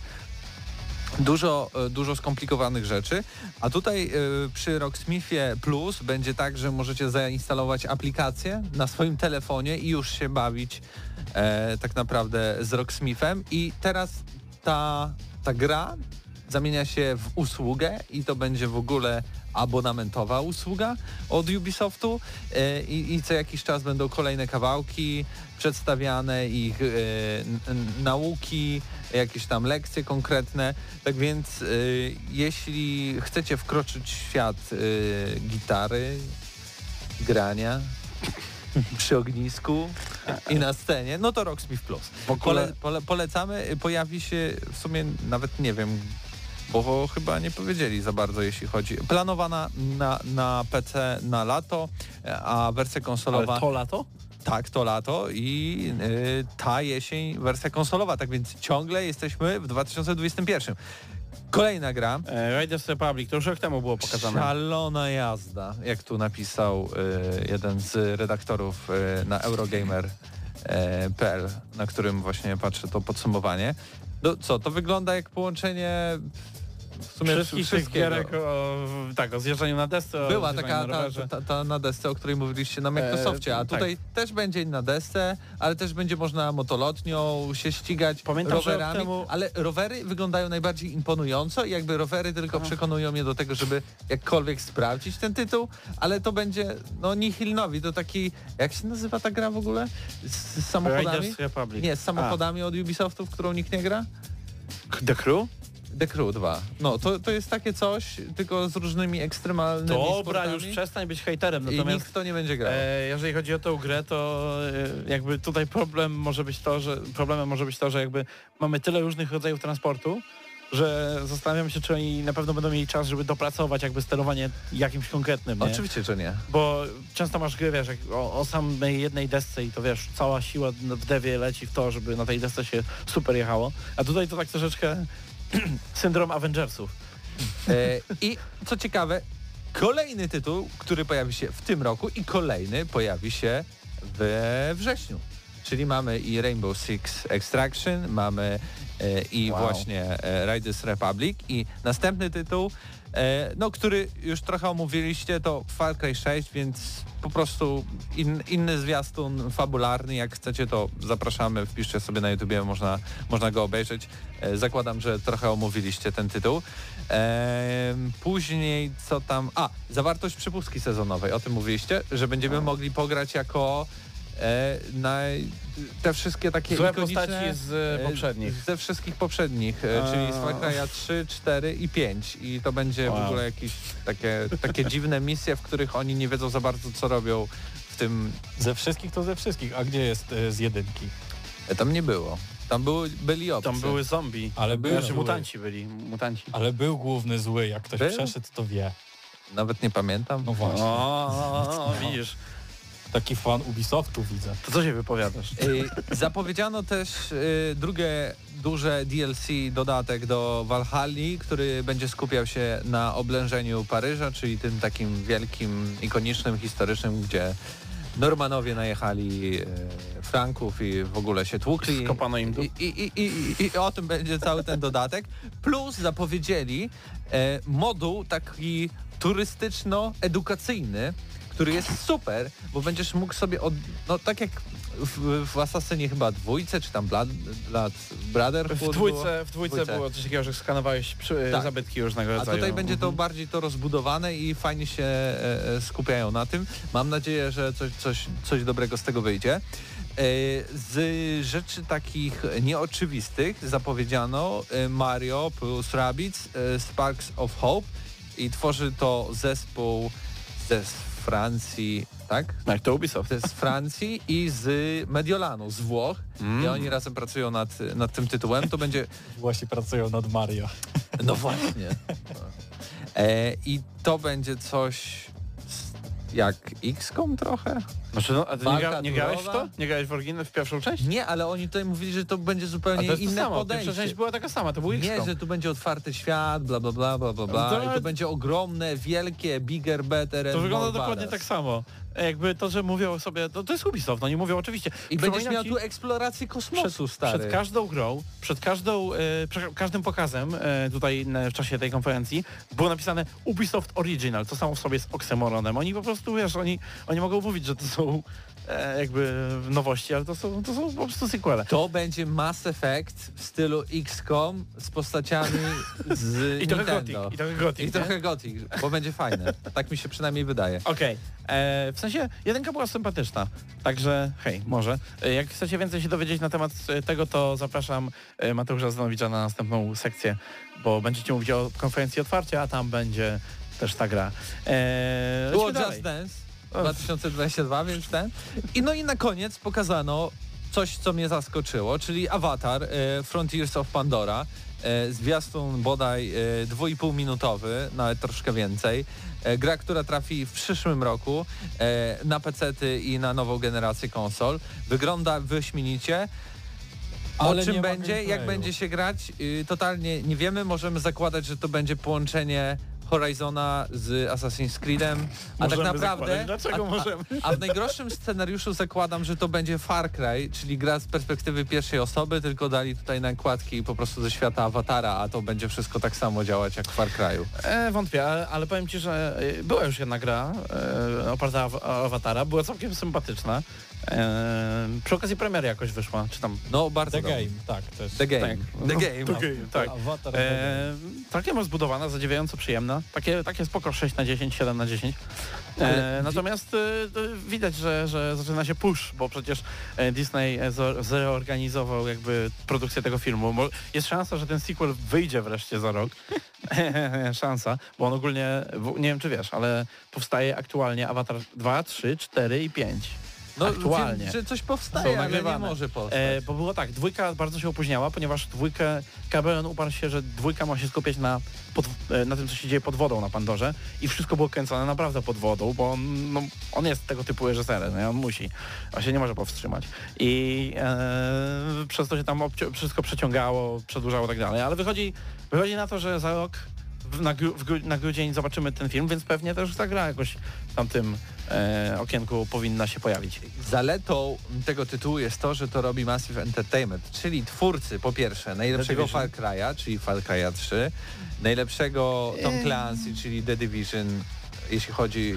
dużo, e, dużo skomplikowanych rzeczy, a tutaj y, przy Rocksmithie Plus będzie tak, że możecie zainstalować aplikację na swoim telefonie i już się bawić e, tak naprawdę z Rocksmithem. I teraz ta, ta gra zamienia się w usługę i to będzie w ogóle abonamentowa usługa od Ubisoftu e, i, i co jakiś czas będą kolejne kawałki przedstawiane, ich e, nauki, jakieś tam lekcje konkretne. Tak więc e, jeśli chcecie wkroczyć w świat gitary, grania przy ognisku i na scenie, no to Rocksmith Plus. Pole, pole, polecamy, pojawi się w sumie nawet nie wiem, bo chyba nie powiedzieli za bardzo jeśli chodzi. Planowana na, na PC na lato, a wersja konsolowa ale to lato? tak to lato i y, ta jesień wersja konsolowa, tak więc ciągle jesteśmy w 2021. Kolejna gra. E, Raiders Republic, to już rok temu było pokazane. Szalona jazda, jak tu napisał y, jeden z redaktorów y, na Eurogamer.pl, na którym właśnie patrzę to podsumowanie. No co, to wygląda jak połączenie w sumie Wszystkich gierek o, tak, o zjeżdżaniu na desce, Była taka na ta, ta, ta na desce, o której mówiliście na Microsoftie, a tak. tutaj też będzie na desce, ale też będzie można motolotnią się ścigać Pamiętam, rowerami, temu- ale rowery wyglądają najbardziej imponująco i jakby rowery tylko przekonują mnie do tego, żeby jakkolwiek sprawdzić ten tytuł, ale to będzie no Nihil Nowi, to taki, jak się nazywa ta gra w ogóle? Z, z samochodami? Nie, z samochodami od Ubisoftu, w którą nikt nie gra? A, The Crew? The Crew 2. No, to, to jest takie coś, tylko z różnymi ekstremalnymi Dobra, sportami. już przestań być hejterem. I Natomiast nikt w to nie będzie grał. e, jeżeli chodzi o tę grę, to e, jakby tutaj problem może być to, że problemem może być to, że jakby mamy tyle różnych rodzajów transportu, że zastanawiam się, czy oni na pewno będą mieli czas, żeby dopracować jakby sterowanie jakimś konkretnym, nie? Oczywiście, że nie. Bo często masz gry, wiesz, jak o, o samej jednej desce i to wiesz, cała siła w dewie leci w to, żeby na tej desce się super jechało. A tutaj to tak troszeczkę syndrom Avengersów. E, I co ciekawe, kolejny tytuł, który pojawi się w tym roku i kolejny pojawi się we wrześniu. Czyli mamy i Rainbow Six Extraction, mamy e, i Wow. właśnie e, Riders Republic i następny tytuł, no który już trochę omówiliście, to Far Cry 6, więc po prostu in, inny zwiastun fabularny, jak chcecie to zapraszamy, wpiszcie sobie na YouTubie, można, można go obejrzeć. E, zakładam, że trochę omówiliście ten tytuł. Em, później co tam... A, zawartość przypustki sezonowej, o tym mówiliście, że będziemy mogli pograć jako e, na te wszystkie takie Złe postaci z e, poprzednich. Ze wszystkich poprzednich, e, A. czyli z Far Cry'a 3, 4 i 5 i to będzie w Wow. ogóle jakieś takie, takie dziwne misje, w których oni nie wiedzą za bardzo co robią w tym... Ze wszystkich to ze wszystkich. A gdzie jest e, z jedynki? E, tam nie było. Tam były, byli obcy. Tam były zombie. Ale był Znaczy mutanci byli, mutanci. Ale był główny zły. Jak ktoś Był? przeszedł, to wie. Nawet nie pamiętam. No właśnie. O, widzisz. Taki fan Ubisoftu widzę. To co się wypowiadasz? Y, Zapowiedziano też y, drugie duże DLC dodatek do Valhalla, który będzie skupiał się na oblężeniu Paryża, czyli tym takim wielkim, ikonicznym, historycznym, gdzie Normanowie najechali y, Franków i w ogóle się tłukli. Skopano im I, i, i, i, I o tym będzie cały ten dodatek. Plus zapowiedzieli e, moduł taki turystyczno-edukacyjny, który jest super, bo będziesz mógł sobie, od, no tak jak w, w Assassinie chyba dwójce, czy tam Blood, Blood Brotherhood W było. dwójce, w dwójce Dwójce. było coś takiego, że skanowałeś przy, Tak. zabytki różnego A rodzaju. tutaj będzie to Mhm. bardziej to rozbudowane i fajnie się e, e, skupiają na tym. Mam nadzieję, że coś, coś, coś dobrego z tego wyjdzie. E, Z rzeczy takich nieoczywistych zapowiedziano e, Mario plus Rabbids e, Sparks of Hope i tworzy to zespół ze Francji, tak? Jak to Ubisoft. z Francji i z Mediolanu, z Włoch. Mm. I oni razem pracują nad, nad tym tytułem. To będzie Właśnie pracują nad Mario. no właśnie. E, I to będzie coś jak XCOM trochę? Znaczy, no, a ty nie, gra, nie grałeś w to? Nie grałeś w oryginał w pierwszą część? Nie, ale oni tutaj mówili, że to będzie zupełnie to inne samo, podejście. pierwsza część była taka sama, to był Nie, XCOM. że tu będzie otwarty świat, bla bla bla bla bla bla To- i to będzie ogromne, wielkie, bigger, better To wygląda dokładnie tak samo. Jakby to, że mówią sobie, to, to jest Ubisoft, no nie mówią oczywiście. I będziesz miał tu eksplorację kosmosu, przed, stary. przed każdą grą, przed każdą, e, przed każdym pokazem e, tutaj na, w czasie tej konferencji było napisane Ubisoft Original, to samo w sobie jest oksymoronem. Oni po prostu, wiesz, oni, oni mogą mówić, że to są jakby nowości, ale to są, to są po prostu sequele. To będzie Mass Effect w stylu XCOM z postaciami z I trochę Nintendo. Gothic, i trochę Gothic, I trochę Gothic, bo będzie fajne. Tak mi się przynajmniej wydaje. Okej, e, w sensie jedynka była sympatyczna, także hej, może. E, jak chcecie więcej się dowiedzieć na temat e, tego, to zapraszam e, Mateusza Zanowicza na następną sekcję, bo będziecie mówić o konferencji otwarcia, a tam będzie też ta gra. E, Było Just dalej. Dance 2022, więc ten. I no i na koniec pokazano coś, co mnie zaskoczyło, czyli Avatar e, Frontiers of Pandora. E, zwiastun bodaj e, dwójpół minutowy, nawet troszkę więcej. E, gra, która trafi w przyszłym roku e, na PC-ty i na nową generację konsol. Wygląda wyśmienicie. O Ale czym będzie, jak będzie się grać, y, totalnie nie wiemy. Możemy zakładać, że to będzie połączenie Horizona z Assassin's Creedem, a Możemy tak naprawdę... Dlaczego a, możemy? A, a w najgorszym scenariuszu zakładam, że to będzie Far Cry, czyli gra z perspektywy pierwszej osoby, tylko dali tutaj nakładki po prostu ze świata awatara, a to będzie wszystko tak samo działać jak w Far Cry'u. E, wątpię, ale, ale powiem Ci, że e, była już jedna gra e, oparta o, o awatara, była całkiem sympatyczna. E, przy okazji premiery jakoś wyszła, czy tam... No bardzo The dobrze. Game, tak, też. The Game. Tak. The No, Game. The Game, tak. Avatar The E, całkiem rozbudowana, zadziwiająco przyjemna. Takie, takie spoko 6 na 10, 7 na 10. Ale E, natomiast e, widać, że, że zaczyna się push, bo przecież e, Disney e, zo- zreorganizował jakby produkcję tego filmu. Jest szansa, że ten sequel wyjdzie wreszcie za rok. szansa, bo on ogólnie, nie wiem czy wiesz, ale powstaje aktualnie Avatar 2, 3, 4 i 5. No, aktualnie. wiem, że coś powstaje, ale nie może powstać. E, bo było tak, dwójka bardzo się opóźniała, ponieważ dwójkę, Cameron uparł się, że dwójka ma się skupiać na, pod, e, na tym, co się dzieje pod wodą na Pandorze i wszystko było kręcone naprawdę pod wodą, bo on, no, on jest tego typu reżyserem, nie? on musi, on się nie może powstrzymać. I e, przez to się tam wszystko przeciągało, przedłużało i tak dalej, ale wychodzi, wychodzi na to, że za rok na, gru, na grudzień zobaczymy ten film, więc pewnie też ta gra jakoś w tamtym e, okienku powinna się pojawić. Zaletą tego tytułu jest to, że to robi Massive Entertainment, czyli twórcy po pierwsze najlepszego. Far Cry'a, czyli Far Cry'a 3, najlepszego Tom Clancy, czyli The Division, jeśli chodzi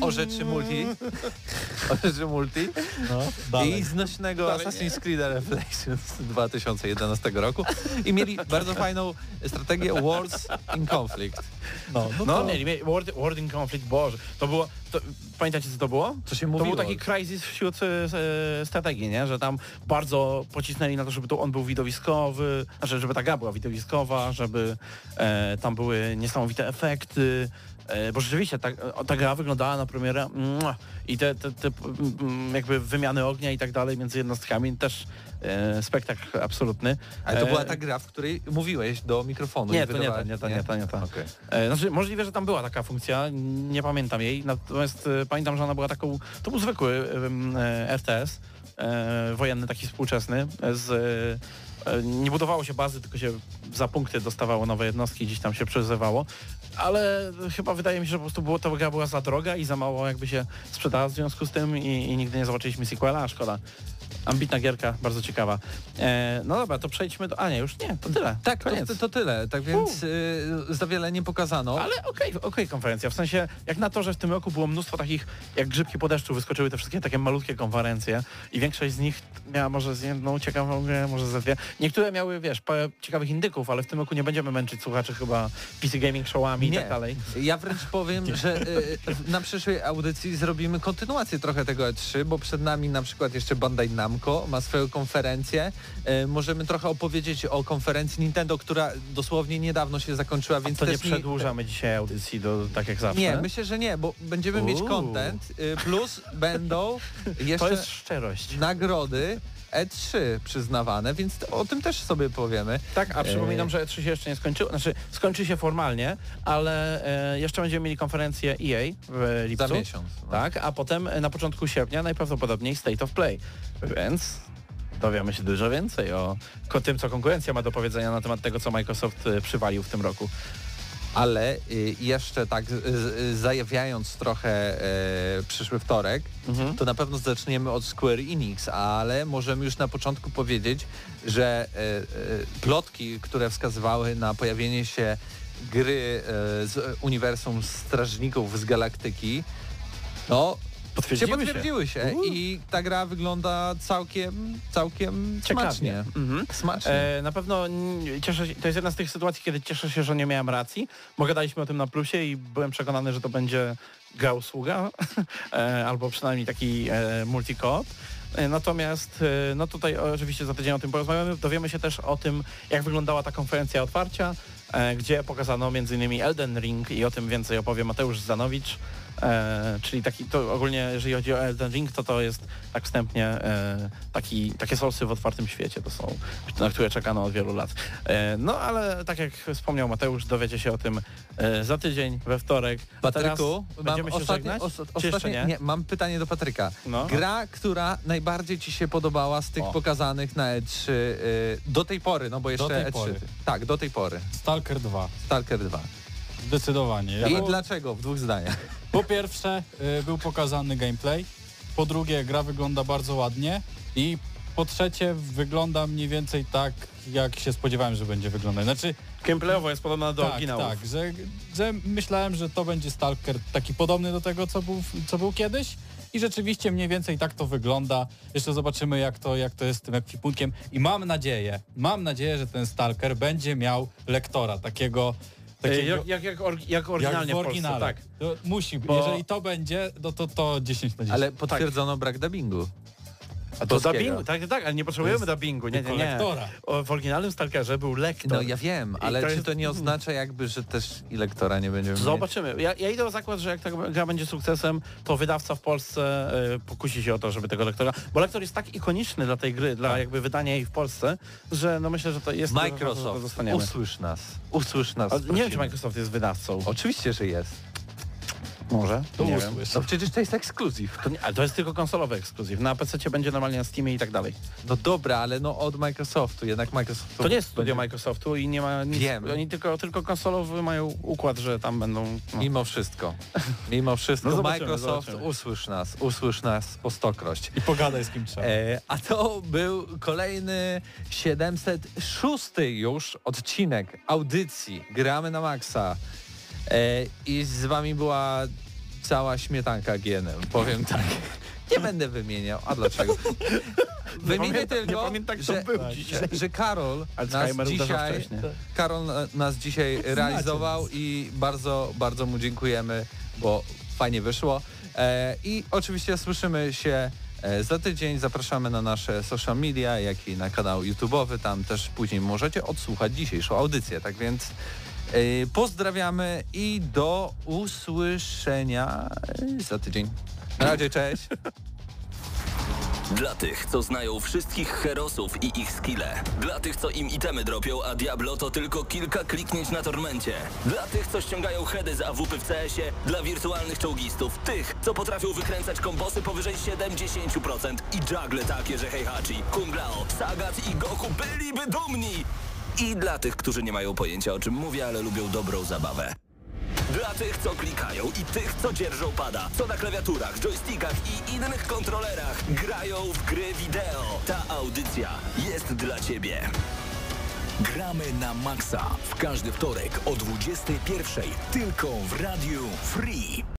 o rzeczy multi, o rzeczy multi No, i znośnego Dalej Assassin's Creed Revelations z 2011 roku i mieli bardzo fajną strategię Wars in Conflict. No, no, No, to, mieli, mieli World, World in Conflict, Boże, to było, to, pamiętacie co to było? Co się To mówiło? był taki crisis wśród e, e, strategii, nie? że tam bardzo pocisnęli na to, żeby to on był widowiskowy, znaczy żeby ta gra była widowiskowa, żeby e, tam były niesamowite efekty, e, bo rzeczywiście ta, ta gra wyglądała na premierę i te, te, te mm, jakby wymiany ognia i tak dalej między jednostkami też e, spektakl absolutny. Ale to E, była ta gra, w której mówiłeś do mikrofonu. Nie, i to nie ta, nie ta, nie ta, nie ta. E, Znaczy możliwe, że tam była taka funkcja, nie pamiętam jej, natomiast e, pamiętam, że ona była taką, to był zwykły e, RTS, e, wojenny taki współczesny, e, z, e, nie budowało się bazy, tylko się za punkty dostawało nowe jednostki, gdzieś tam się przezywało, ale chyba wydaje mi się, że po prostu było, ta gra była za droga i za mało jakby się sprzedała w związku z tym i, i nigdy nie zobaczyliśmy sequela, a szkoda. Ambitna gierka, bardzo ciekawa. E, no dobra, to przejdźmy do... A nie, już nie, to tyle. Tak, to, to, tyle. Tak więc y, za wiele nie pokazano. Ale okej, okej konferencja, w sensie jak na to, że w tym roku było mnóstwo takich, jak grzybki po deszczu wyskoczyły te wszystkie takie malutkie konferencje i większość z nich miała może z jedną ciekawą grę, może ze dwie. Niektóre miały, wiesz, parę ciekawych indyków, ale w tym roku nie będziemy męczyć słuchaczy chyba PC Gaming Showami i Nie. tak dalej. Ja wręcz powiem, że y, na przyszłej audycji zrobimy kontynuację trochę tego E3, bo przed nami na przykład jeszcze Bandai Namco ma swoją konferencję. Y, możemy trochę opowiedzieć o konferencji Nintendo, która dosłownie niedawno się zakończyła, więc To nie przedłużamy dzisiaj audycji do tak jak zawsze. Nie, myślę, że nie, bo będziemy mieć Uuu. content, y, plus będą jeszcze To jest szczerość. nagrody E3 przyznawane, więc o tym też sobie powiemy. Tak, a przypominam, E, że E3 się jeszcze nie skończyło, znaczy skończy się formalnie, ale e, jeszcze będziemy mieli konferencję EA w lipcu. Za miesiąc. no. Tak, a potem e, na początku sierpnia najprawdopodobniej State of Play. Więc dowiemy się dużo więcej o tym, co konkurencja ma do powiedzenia na temat tego, co Microsoft przywalił w tym roku. Ale y, jeszcze tak zajawiając trochę e, przyszły wtorek, Mhm. to na pewno zaczniemy od Square Enix, ale możemy już na początku powiedzieć, że e, e, plotki, które wskazywały na pojawienie się gry z uniwersum Strażników z Galaktyki, no Potwierdziły się się. potwierdziły się, Uhu. i ta gra wygląda całkiem, całkiem Ciekawie. smacznie. Mhm. Smacznie. E, na pewno cieszę się, to jest jedna z tych sytuacji, kiedy cieszę się, że nie miałem racji, bo gadaliśmy o tym na plusie i byłem przekonany, że to będzie gra usługa, e, albo przynajmniej taki e, multi-co-op. E, Natomiast e, no tutaj oczywiście za tydzień o tym porozmawiamy. Dowiemy się też o tym, jak wyglądała ta konferencja otwarcia, e, gdzie pokazano m.in. Elden Ring i o tym więcej opowie Mateusz Zanowicz. E, czyli taki, to ogólnie jeżeli chodzi o Elden Ring, to to jest tak wstępnie e, taki, takie solsy w otwartym świecie, to są, na które czekano od wielu lat. E, no ale tak jak wspomniał Mateusz, dowiecie się o tym e, za tydzień, we wtorek. Patryku, mam będziemy się ostatnie, żegnać? os, ostatnie, nie? mam pytanie do Patryka. No. Gra, która najbardziej Ci się podobała z tych O. pokazanych na E3 y, do tej pory, no bo jeszcze tej E3. pory. Tak, do tej pory. Stalker 2. Stalker 2. Zdecydowanie. Ja I bo- dlaczego? W dwóch zdaniach. Po pierwsze y, był pokazany gameplay, po drugie gra wygląda bardzo ładnie i po trzecie wygląda mniej więcej tak, jak się spodziewałem, że będzie wyglądać. Znaczy Gameplayowo jest podobna do tak, oryginałów. tak, że, że myślałem, że to będzie Stalker taki podobny do tego, co był, co był kiedyś i rzeczywiście mniej więcej tak to wygląda. Jeszcze zobaczymy, jak to, jak to jest z tym ekwipunkiem i mam nadzieję, mam nadzieję, że ten Stalker będzie miał lektora, takiego... E, takiego Jak, jak, jak, or, jak oryginalnie jak w. Polsce, tak. To musi, Bo- jeżeli to będzie, no to to 10 na 10. Ale potwierdzono brak dubbingu. A to dubbingu, tak, tak, ale nie potrzebujemy dubbingu, nie, nie, nie. lektora. O, w oryginalnym Stalkerze był lektor. No ja wiem, ale to czy jest- to nie oznacza jakby, że też i lektora nie będziemy? Zobaczymy. Ja, ja idę o zakład, że jak ta gra będzie sukcesem, to wydawca w Polsce e, pokusi się o to, żeby tego lektora... Bo lektor jest tak ikoniczny dla tej gry, dla jakby wydania jej w Polsce, że no myślę, że to jest... że to Microsoft, zostaniemy. usłysz nas. Usłysz nas. A Nie wiem, czy. Microsoft jest wydawcą. Oczywiście, że jest. Może? To nie wiem. No przecież to jest ekskluzyw. To, nie, ale to jest tylko konsolowy ekskluzyw. Na PC będzie normalnie na Steamie i tak dalej. No dobra, ale no od Microsoftu, jednak Microsoft... To nie jest studio Microsoftu i nie ma nic. Wiem. Oni tylko, tylko konsolowy mają układ, że tam będą... No. Mimo wszystko. Mimo wszystko. No zobaczymy, Microsoft, zobaczymy. usłysz nas. Usłysz nas po stokroć. I pogadaj z kim trzeba. E, a to był kolejny 706 już odcinek audycji Gramy na Maxa. E, I z wami była cała śmietanka GNM, powiem tak. Nie będę wymieniał. A dlaczego? Wymienię tylko, pamiętam, że, był że, dzisiaj. że Karol nas Alzheimer dzisiaj. Karol nas dzisiaj realizował i bardzo, bardzo mu dziękujemy, bo fajnie wyszło. E, I oczywiście słyszymy się e, za tydzień. Zapraszamy na nasze social media, jak i na kanał YouTube'owy. Tam też później możecie odsłuchać dzisiejszą audycję. Tak więc pozdrawiamy i do usłyszenia e, za tydzień. Na razie, cześć. Dla tych, co znają wszystkich herosów i ich skille. Dla tych, co im itemy dropią, a Diablo to tylko kilka kliknięć na tormencie. Dla tych, co ściągają heady z AWP w CS-ie. Dla wirtualnych czołgistów. Tych, co potrafią wykręcać kombosy powyżej 70% i juggle takie, że Heihachi, Kung Lao, Sagat i Goku byliby dumni. I dla tych, którzy nie mają pojęcia o czym mówię, ale lubią dobrą zabawę. Dla tych, co klikają i tych, co dzierżą pada, co na klawiaturach, joystickach i innych kontrolerach grają w gry wideo. Ta audycja jest dla Ciebie. Gramy na Maxa w każdy wtorek o 21.00 tylko w Radiu Free.